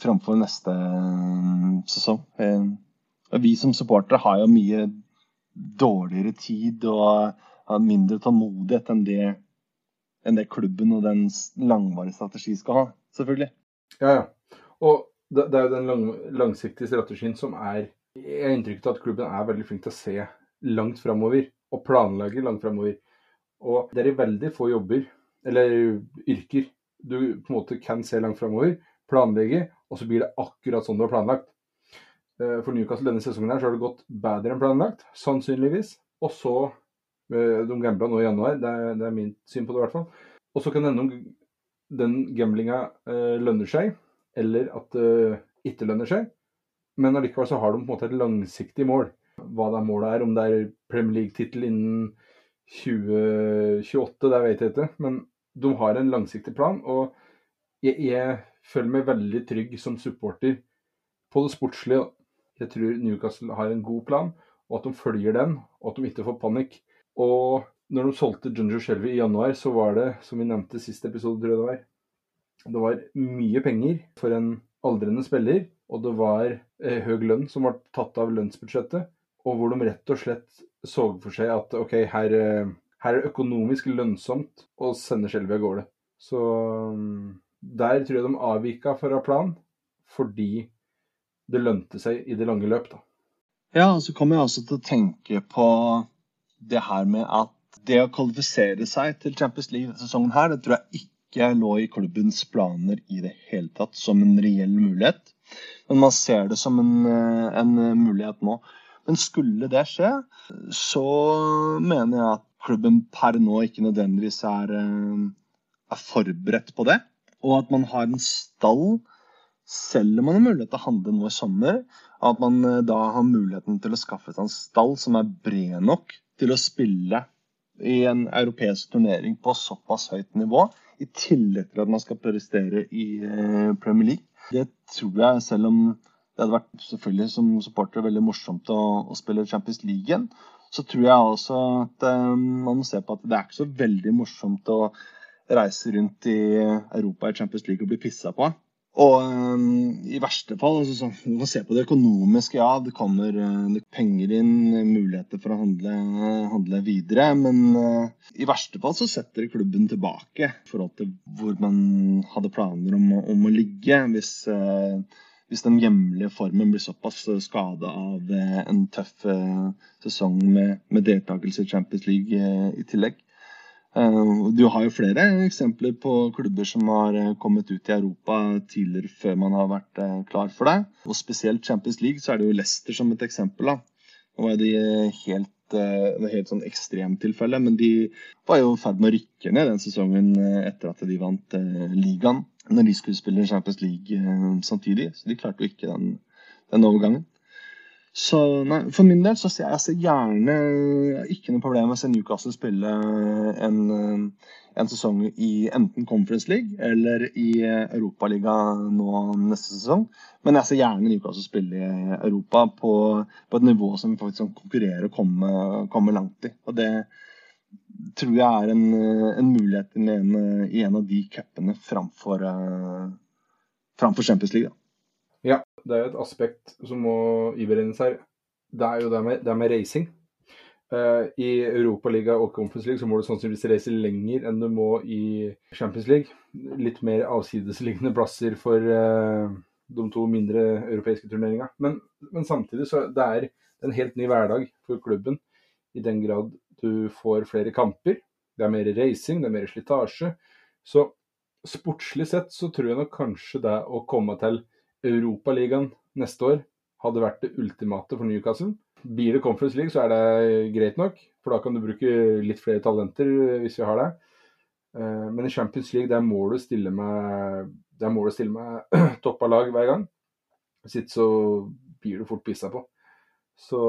framfor neste um, sesong. Vi som supportere har jo mye dårligere tid og har mindre tålmodighet enn det enn det klubben og den langvarige strategi skal ha, selvfølgelig. Ja, ja. Og det er jo den lang, langsiktige strategien som er Jeg har inntrykk av at klubben er veldig flink til å se langt framover og planlegge langt framover. Og det er i veldig få jobber, eller yrker, du på en måte kan se langt framover, planlegge, og så blir det akkurat sånn du har planlagt. Eh, for Newcastle denne sesongen her så har det gått bedre enn planlagt, sannsynligvis. Og så Eh, de gambla nå i januar, det er, det er min syn på det i hvert fall. Og så kan det hende om den gamblinga eh, lønner seg, eller at det ikke lønner seg. Men allikevel så har de på en måte et langsiktig mål. Hva det er målet er, om det er Premier League-tittel innen 2028, det vet jeg ikke. Men de har en langsiktig plan. Og jeg, jeg føler meg veldig trygg som supporter på det sportslige. Jeg tror Newcastle har en god plan, og at de følger den, og at de ikke får panikk. Og når de solgte Junjo Shelby i januar, så var det, som vi nevnte i siste episode, tror jeg det var, det var mye penger for en aldrende spiller. Og det var eh, høy lønn som ble tatt av lønnsbudsjettet. Og hvor de rett og slett så for seg at OK, her, eh, her er det økonomisk lønnsomt å sende Shelby av gårde. Så mm, der tror jeg de avvika fra planen fordi det lønte seg i det lange løp. Ja, så kommer jeg også til å tenke på det her med at det å kvalifisere seg til Champions League-sesongen her, det tror jeg ikke lå i klubbens planer i det hele tatt som en reell mulighet. Men man ser det som en, eh, en mulighet nå. Men skulle det skje, så mener jeg at klubben per nå ikke nødvendigvis er, er forberedt på det. Og at man har en stall, selv om man har mulighet til å handle noe i sommer, at man da har muligheten til å skaffe seg en stall som er bred nok til å spille i en europeisk turnering på såpass høyt nivå, i tillegg til at man skal prestere i eh, Premier League. Det tror jeg, selv om det hadde vært selvfølgelig som supporter veldig morsomt å, å spille Champions League igjen, så tror jeg også at um, man må se på at det er ikke så veldig morsomt å reise rundt i Europa i Champions League og bli pissa på. Og um, i verste fall, altså, så, du kan se på det økonomiske, ja. Det kommer uh, penger inn, muligheter for å handle, handle videre. Men uh, i verste fall så setter klubben tilbake i forhold til hvor man hadde planer om, om å ligge. Hvis, uh, hvis den hjemlige formen blir såpass skada av en tøff sesong med, med deltakelse i Champions League i tillegg. Eh, du har jo flere eksempler på klubber som har eh, kommet ut i Europa tidligere før man har vært eh, klar for det. Og spesielt Champions League så er det jo Leicester som et eksempel. da. Nå var de helt, det helt sånn ekstremtilfelle, men de var jo i ferd med å rykke ned den sesongen etter at de vant ligaen. Når de skulle spille Champions League samtidig. Så de klarte jo ikke den, den overgangen. Så nei, For min del så ser jeg, ser gjerne ikke noe problem med å se Newcastle spille en, en sesong i enten Conference League eller i Europaliga nå neste sesong. Men jeg ser gjerne Newcastle spille i Europa på, på et nivå som faktisk kan konkurrere og komme, komme, langt i. Og det tror jeg er en, en mulighet i en, i en, av de cupene framfor, framfor Champions League. Da. Ja, det er jo et aspekt som må iberegnes her. Det er jo det med, det med racing. Uh, I Europaliga og Conference League så må du sannsynligvis reise lenger enn du må i Champions League. Litt mer avsidesliggende plasser for uh, de to mindre europeiske turneringene. Men, men, samtidig så det er en helt ny hverdag for klubben, i den grad du får flere kamper. Det er mer racing, det er mer slitasje. Så sportslig sett så tror jeg nok kanskje det å komme til Europaligaen neste år hadde vært det ultimate for Newcastle. Blir det Conference League, så er det greit nok, for da kan du bruke litt flere talenter hvis vi har det. Eh, men i Champions League der må du stille med, der må du stille med toppa lag hver gang. Hvis ikke så blir du fort pissa på. Så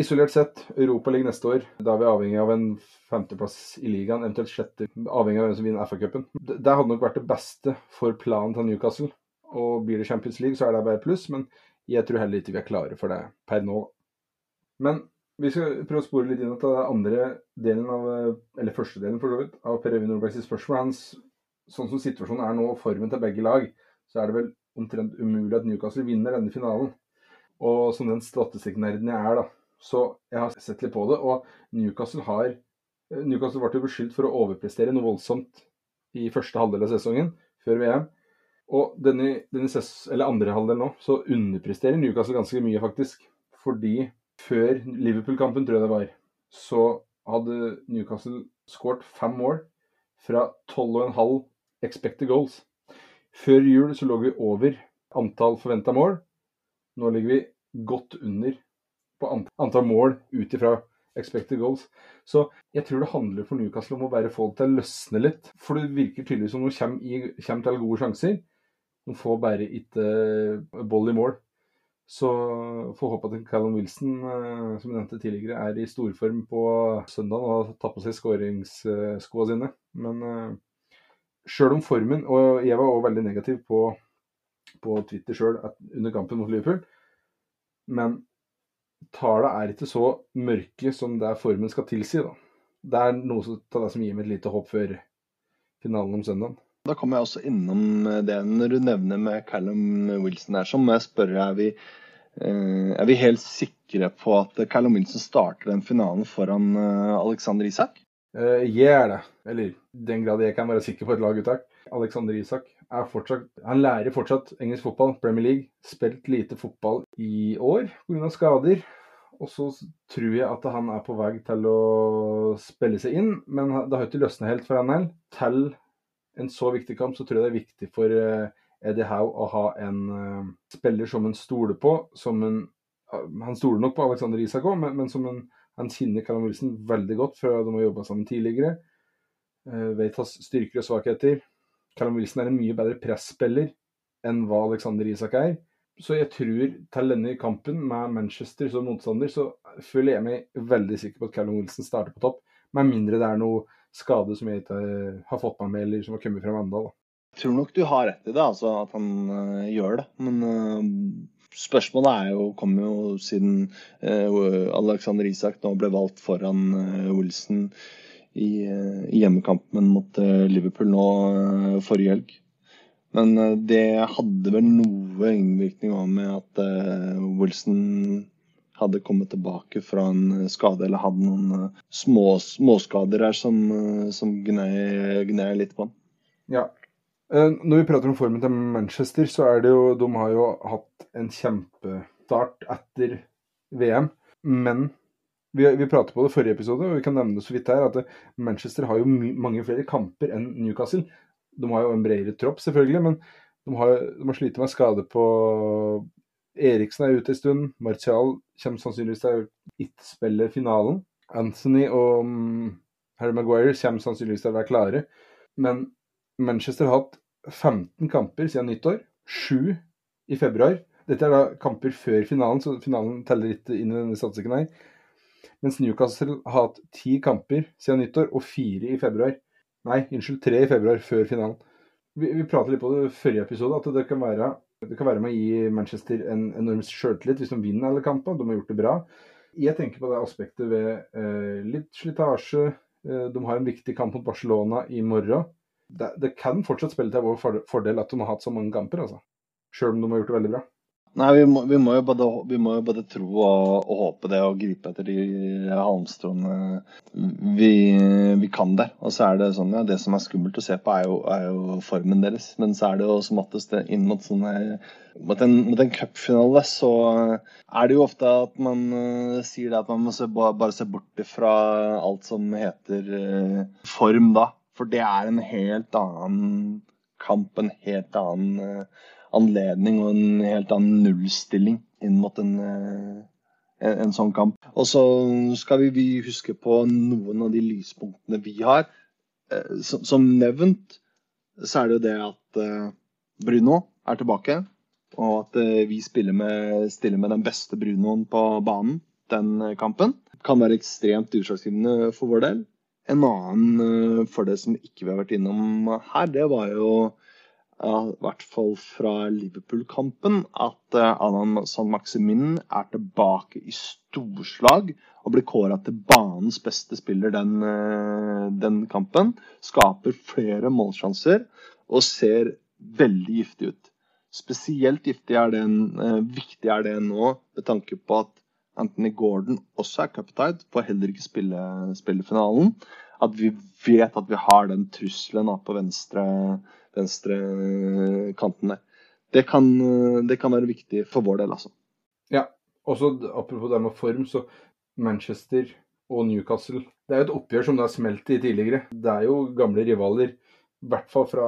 isolert sett, Europaligaen neste år, da er vi avhengig av en femteplass i ligaen, eventuelt sjette, avhengig av hvem som vinner FA-cupen. Det hadde nok vært det beste for planen til Newcastle. Og blir det Champions League, så er det bare pluss. Men jeg tror heller ikke vi er klare for det per nå. Men vi skal prøve å spore litt inn til andre delen av, eller første delen for så vidt, av Per Øyvind Nordbergs spørsmål. Hans, sånn som situasjonen er nå, formen til begge lag, så er det vel omtrent umulig at Newcastle vinner denne finalen. Og som den statistikknerden jeg er, da, så jeg har sett litt på det. Og Newcastle har Newcastle ble beskyldt for å overprestere noe voldsomt i første halvdel av sesongen, før VM. Og denne, denne eller andre halvdel nå, så underpresterer Newcastle ganske mye, faktisk. Fordi før Liverpool-kampen, tror jeg det var, så hadde Newcastle skåret fem mål fra 12,5 expected goals. Før jul så lå vi over antall forventa mål. Nå ligger vi godt under på antall mål ut ifra expected goals. Så jeg tror det handler for Newcastle om å bare få det til å løsne litt. For det virker tydeligvis som de kommer, kommer til gode sjanser. De får bare ikke ball boll i mål. Så får håpe at Callum Wilson, eh, som jeg nevnte tidligere, er i storform på søndag og tar på seg skåringsskoa sine. Men uh, sjøl om formen Og jeg var også veldig negativ på, på Twitter sjøl under kampen mot Liverpool. Men tallene er ikke så mørke som det formen skal tilsi. da. Det er noe av det som gir meg et lite håp før finalen om søndagen. Da kommer jeg også innom eh, det når du nevner med Callum Wilson her, så må jeg spørre er vi, eh, er vi helt sikre på at Callum Wilson starter den finalen foran eh, Alexander Isak? Jeg er det. Eller den grad jeg kan være sikker på et laguttak. Alexander Isak er fortsatt, han lærer fortsatt engelsk fotball, Premier League. Spilt lite fotball i år pga. skader. Og så tror jeg at han er på vei til å spille seg inn, men det har ikke løsnet helt for han heller. Til en så viktig kamp, så tror jeg det er viktig for eh, Eddie Howe å ha en uh, spiller som en stoler på, som en Han stoler nok på Alexander Isak òg, men, men, som en, han kjenner Callum Wilson veldig godt fra de har jobba sammen tidligere. Vet hans styrker og svakheter. Callum Wilson er en mye bedre presspiller enn hva Alexander Isak er. Så jeg tror til denne kampen med Manchester som motstander, så føler jeg meg veldig sikker på at Callum Wilson starter på topp. Med mindre det er noe skade som jeg ikke har fått meg med, eller som har kommet frem ennå. Jeg tror nok du har rett i det, altså at han uh, gjør det. Men uh, spørsmålet er jo, kommer jo siden uh, Alexander Isak nå ble valgt foran Wilson i, i hjemmekampen mot Liverpool nå forrige helg. Men det hadde vel noe innvirkning med at Wilson hadde kommet tilbake fra en skade, eller hadde noen små, småskader her som, som gnei litt på han. Ja, Eh, når vi prater om formen til Manchester, så er det jo De har jo hatt en kjempestart etter VM. Men vi, vi pratet på det forrige episode, og vi kan nevne det så vidt her, at Manchester har jo mange flere kamper enn Newcastle. De har jo en bredere tropp, selvfølgelig, men de har, de har slitt med skade på Eriksen er ute en stund. Martial kommer sannsynligvis til å ikke spille finalen. Anthony og um, Harry Maguire kommer sannsynligvis til å være klare. Men Manchester har hatt 15 kamper siden nyttår. 7 i februar. Dette er da kamper før finalen, så finalen teller litt inn i denne statistikken her. Mens Newcastle har hatt ti kamper siden nyttår, og fire i februar. Nei, unnskyld, tre i februar før finalen. Vi, vi pratet litt på det forrige episode, at det kan være, det kan være med å gi Manchester en enorm sjøltillit hvis de vinner alle kampene. De har gjort det bra. Jeg tenker på det aspektet ved eh, litt slitasje. Eh, de har en viktig kamp mot Barcelona i morgen det, det, kan fortsatt spille til vår fordel at de har hatt så mange kamper, altså. Sjøl om de har gjort det veldig bra. Nei, vi må, vi må, jo, både, vi må jo både, tro og, og, håpe det og gripe etter de halmstråene vi, vi, kan der. Og så er det sånn, ja, det som er skummelt å se på, er jo, er jo formen deres. Men så er det jo som oftest inn mot, sånne, mot en, mot en cupfinale, så er det jo ofte at man uh, sier det at man må se, bare se bort fra alt som heter uh, form da. For det er en helt annen kamp, en helt annen uh, anledning og en helt annen nullstilling inn mot en, uh, en, en, sånn kamp. Og så skal vi, vi, huske på noen av de lyspunktene vi har. Uh, som, som, nevnt så er det jo det at Bruno er tilbake. Og at vi spiller med, stiller med den beste Brunoen på banen den kampen. Kan være ekstremt utslagsgivende for vår del. En annen fordel som ikke vi har vært innom her, det var jo i hvert fall fra Liverpool-kampen, at Adam Alan San Maximin er tilbake i storslag og blir kåra til banens beste spiller den, uh, den, kampen. Skaper flere målsjanser og ser veldig giftig ut. Spesielt giftig er det, uh, viktig er det nå med tanke på at Anthony Gordon også er cuptied, får heller ikke spille, spille, finalen. At vi vet at vi har den trusselen på venstre, venstre kanten der. Det kan, det kan, være viktig for vår del, altså. Ja. Også apropos det med form, så Manchester og Newcastle Det er jo et oppgjør som det har smelt i tidligere. Det er jo gamle rivaler. I hvert fall fra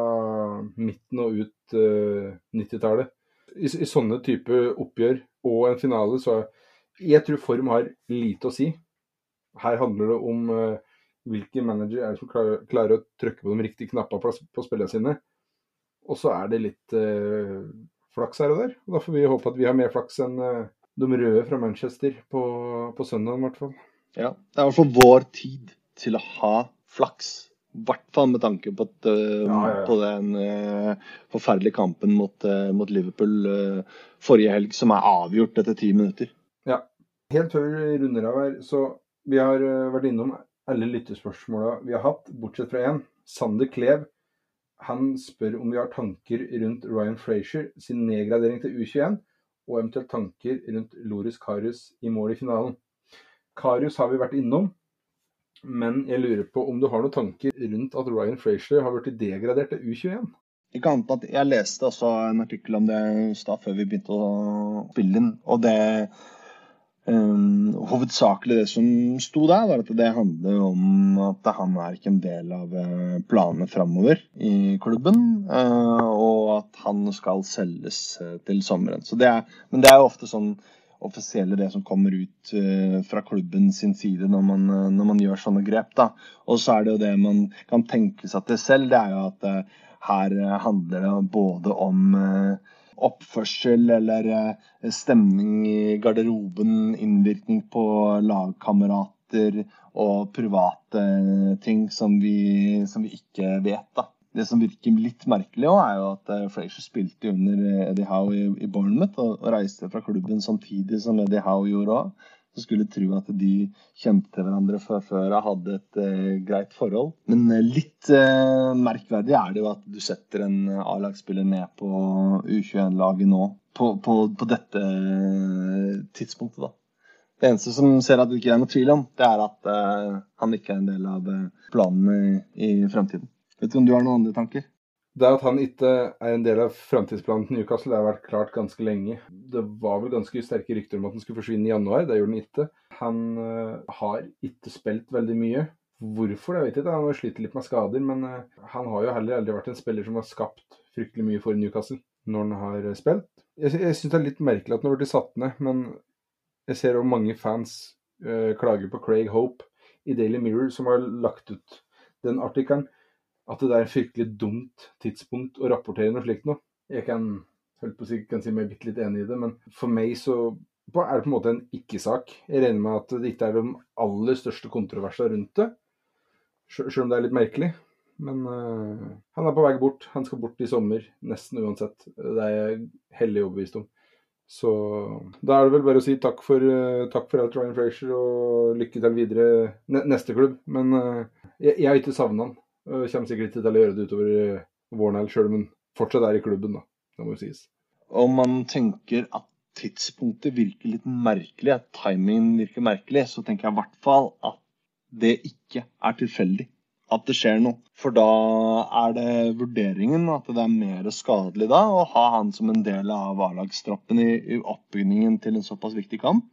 midten og ut uh, 90-tallet. I, I, sånne type oppgjør og en finale så jeg tror form har lite å si. Her handler det om uh, hvilke manager er det som klarer, klarer, å trykke på de riktige knappene på, på spillene sine. Og så er det litt uh, flaks her og der. Og da får vi håpe at vi har mer flaks enn uh, de røde fra Manchester på, på søndag, i hvert fall. Ja, det er i hvert fall vår tid til å ha flaks. I hvert fall med tanke på, at, uh, ja, ja, på den uh, forferdelige kampen mot, uh, mot Liverpool forrige helg, som er avgjort etter ti minutter. Ja, Helt før vi runder av her, så vi har eh, vært innom alle lyttespørsmåla vi har hatt, bortsett fra én. Sander Klev. Han spør om vi har tanker rundt Ryan Frazier sin nedgradering til U21, og eventuelt tanker rundt Loris Karius i mål i finalen. Karius har vi vært innom, men jeg lurer på om du har noen tanker rundt at Ryan Frazier har blitt degradert til U21? Ikke annet at Jeg leste også en artikkel om det i stad før vi begynte å spille inn. og det Um, hovedsakelig det som sto der, var at det handler om at han er ikke en del av uh, planene framover i klubben. Uh, og at han skal selges uh, til sommeren. Det er, men det er jo ofte sånn offisielle, det som kommer ut uh, fra klubben sin side når man, uh, når man, gjør sånne grep. da. Og så er det jo det man kan tenke seg til selv, det er jo at uh, her handler det både om oppførsel eller stemning i garderoben, innvirkning på lagkamerater og private ting som vi, som vi ikke vet. da. Det som virker litt merkelig, også, er jo at uh, Frazier spilte under eh, Eddie Howe i, Bournemouth og, reiste fra klubben samtidig som Eddie Howe gjorde òg. Så skulle tro at de kjente hverandre fra før og hadde et eh, greit forhold. Men litt litt merkverdig er det jo at du setter en A-lagsspiller ned på U21-laget nå. På, på, på, dette tidspunktet, da. Det eneste som ser at det ikke er noe tvil om, det er at han ikke er en del av planene i, i fremtiden. Vet du om du har noen andre tanker? Det at han ikke er en del av framtidsplanen til Newcastle, det har vært klart ganske lenge. Det var vel ganske sterke rykter om at han skulle forsvinne i januar. Det gjorde han ikke. Han uh, har ikke spilt veldig mye. Hvorfor, det vet jeg ikke. Han har slitt litt med skader. Men uh, han har jo heller aldri vært en spiller som har skapt fryktelig mye for Newcastle når han har uh, spilt. Jeg, jeg syns det er litt merkelig at han har blitt satt ned, men jeg ser òg mange fans klager på Craig Hope i Daily Mirror, som har lagt ut den artikkelen at det er et fryktelig dumt tidspunkt å rapportere noe slikt nå. Jeg kan, på å si, kan si meg bitte litt enig i det, men for meg så er det på en måte en ikke-sak. Jeg regner med at det ikke er de aller største kontroversene rundt det, selv om det er litt merkelig. Men uh, han er på vei bort. Han skal bort i sommer, nesten uansett. Det er jeg hellig overbevist om. Så da er det vel bare å si takk for, uh, takk for alt, Ryan Frazier, og lykke til videre neste klubb. Men uh, jeg, jeg har ikke savna han. Kommer sikkert ikke til å gjøre det utover eh, våren heller, sjøl om han fortsatt er i klubben, da. Det må jo sies. Om man tenker at tidspunktet virker litt merkelig, at timingen virker merkelig, så tenker jeg i hvert fall at det ikke er tilfeldig at det skjer noe. For da er det vurderingen at det er mer skadelig da å ha han som en del av A-lagstroppen i, i oppbyggingen til en såpass viktig kamp.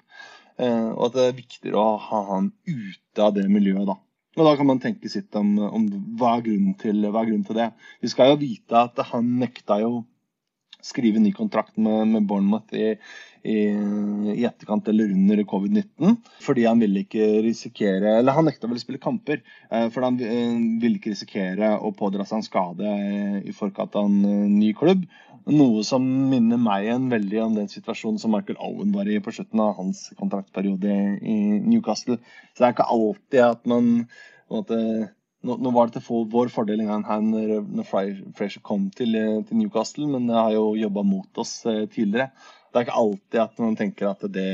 Eh, og at det er viktigere å ha han ute av det miljøet da. Og da kan man tenke sitt om, om hva, er til, hva, er grunnen til, det. Vi skal jo vite at han nekta jo skrive ny kontrakt med, med Bournemouth i, i, i, etterkant eller under covid-19. Fordi han ville ikke risikere Eller han nekta vel å spille kamper. Eh, for han eh, ville ikke risikere å pådra seg en skade i forkant av en eh, ny klubb. Noe som minner meg igjen veldig om den situasjonen som Michael Owen var i på slutten av hans kontraktperiode i Newcastle. Så det er ikke alltid at man på en måte, nå, nå, var det til vår fordel en her når, når Frazier kom til, til, Newcastle, men det har jo jobba mot oss eh, tidligere. Det er ikke alltid at man tenker at det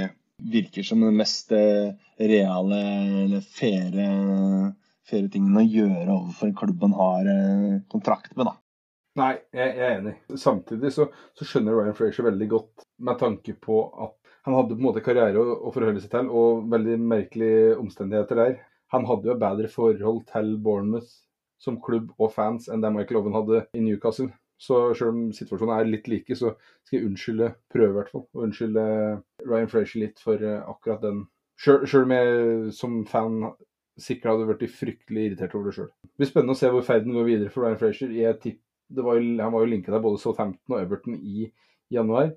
virker som den mest eh, reale eller faire, faire tingen å gjøre overfor en klubb man har eh, kontrakt med. da. Nei, jeg er enig. Samtidig så, så skjønner Ryan Frazier veldig godt med tanke på at han hadde på en måte karriere å, å forholde seg til, og veldig merkelige omstendigheter der han hadde jo bedre forhold til Bournemouth som klubb og fans enn det Michael Owen hadde i Newcastle. Så selv om situasjonen er litt like, så skal jeg unnskylde, prøve i hvert fall, å unnskylde Ryan Frazier litt for eh, akkurat den. Selv om jeg som fan sikkert hadde vært fryktelig irritert over det sjøl. Det blir spennende å se hvor ferden går videre for Ryan Frazier. Han var jo linka til både Southampton og Everton i januar.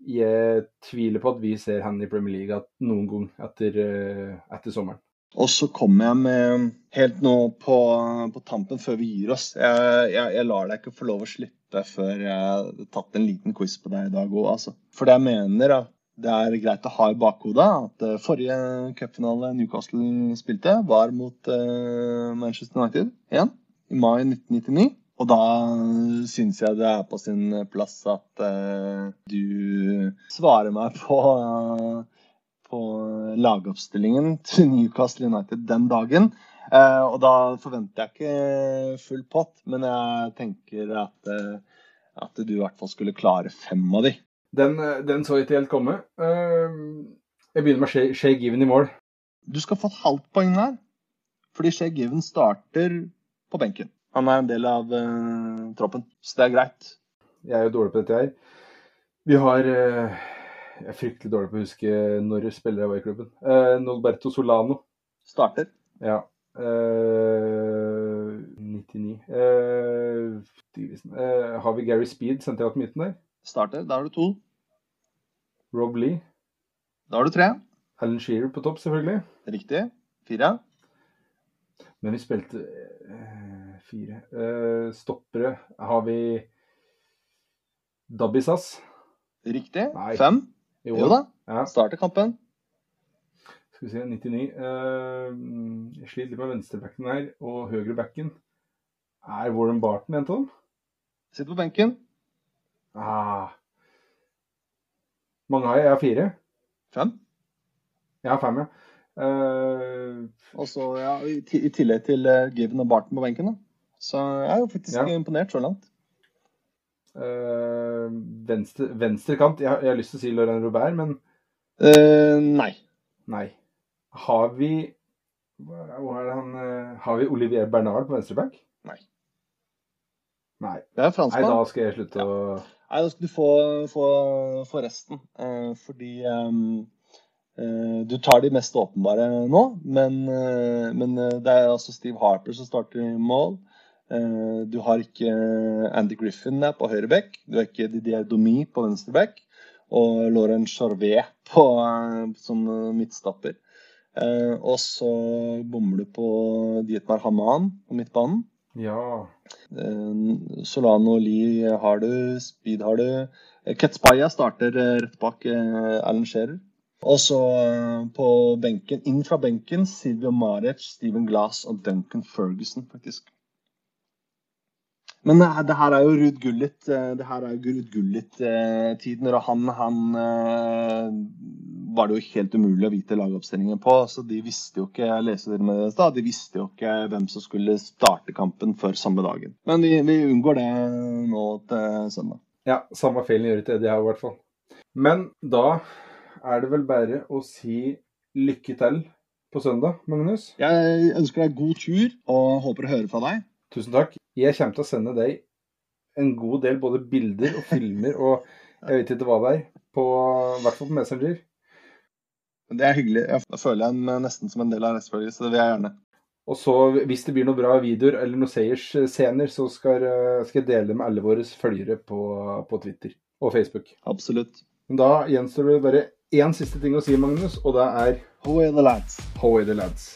Jeg tviler på at vi ser han i Premier League noen gang etter, eh, etter sommeren. Og så kommer jeg med helt nå på, på tampen, før vi gir oss jeg, jeg, jeg, lar deg ikke få lov å slippe før jeg har tatt en liten quiz på deg i dag òg, altså. For jeg mener, da, det er greit å ha i bakhodet at uh, forrige cupfinale Newcastle spilte, var mot uh, Manchester United igjen, i mai 1999. Og da syns jeg det er på sin plass at uh, du svarer meg på på lagoppstillingen til Newcastle United den dagen. Eh, og da forventer jeg ikke full pott, men jeg tenker at, eh, at du i hvert fall skulle klare fem av de. Den, eh, den så ikke helt komme. Jeg begynner med Shay, Given i mål. Du skal få et halvt poeng her, fordi Shay Given starter på benken. Han er en del av uh, troppen, så det er greit. Jeg er jo dårlig på dette her. Vi har uh, jeg er fryktelig dårlig på å huske når spillere var i klubben. Eh, Nolberto Solano. Starter. Ja. Eh, 99. Eh, eh, har vi Gary Speed Senter jeg opp midten der? Starter. Da har du to. Rob Lee. Da har du tre. Alan Shearer på topp, selvfølgelig. Riktig. Fire. Men vi spilte eh, fire. Eh, stoppere har vi Dabbisas. Riktig. Nei. Fem. Jo da. Ja, Starter kampen. skal vi se. 99. Uh, jeg sliter litt med venstrebacken her, og høyrebacken. Er Warren Barton en av? Sitter på benken. Ah. Mange har jeg. Jeg har fire. Fem. Jeg har fem, ja. Uh, Og så, ja, i, i tillegg til uh, Given og Barton på benken. da. Så jeg er jo faktisk Ja. imponert så langt. Eh, venstre, venstrekant. Jeg, har- jeg har lyst til å si Laurent Robert, men uh, nei. nei. Har vi han eh, Har vi Olivier Bernard på venstreback? Nei. Nei. Det er Nei, da skal jeg slutte å Nei, da skal du få, få, få resten. Eh, fordi eh, du tar de mest åpenbare nå, men, men det er altså Steve Harper som starter i mål. Eh, du har ikke Andy Griffin på høyre back. Du har ikke Didier Domi på venstre back. Og Lauren Charvet på, eh, som midtstopper. Eh, og så bommer du på Dietmar Haman på midtbanen. Ja. Eh, Solano Lie har du, Speed har du. Eh, Ketspaya starter eh, rett bak eh, Alan Shearer. Og så eh, på benken, inn fra benken, Silvio Marec, Steven Glass og Duncan Ferguson, faktisk. Men det, det her er jo Ruud Gullit eh, det her er jo Ruud Gullit-tiden. og han, han eh, var det jo helt umulig å vite lagoppstillingen på. så De visste jo ikke jeg leser dere med det da, de visste jo ikke hvem som skulle starte kampen før samme dagen. Men vi, vi unngår det nå til søndag. ja. Samme feilen gjør ikke Eddie her, i hvert fall. Men da er det vel bare å si lykke til på søndag, Magnus. Jeg ønsker deg god tur og håper å høre fra deg. Tusen takk. Jeg kommer til å sende deg en god del både bilder og filmer og jeg vet ikke hva det er, på, i hvert fall på Messenger. Det er hyggelig. Jeg føler jeg nesten som en del av rettsfølget, så det vil jeg gjerne. Og så hvis det blir noen bra videoer eller noen seiersscener, så skal, eh, skal jeg dele med alle våre følgere på, på Twitter og Facebook. Absolutt. Men da gjenstår det bare én siste ting å si, Magnus, og det er How are the lads? How are the lads?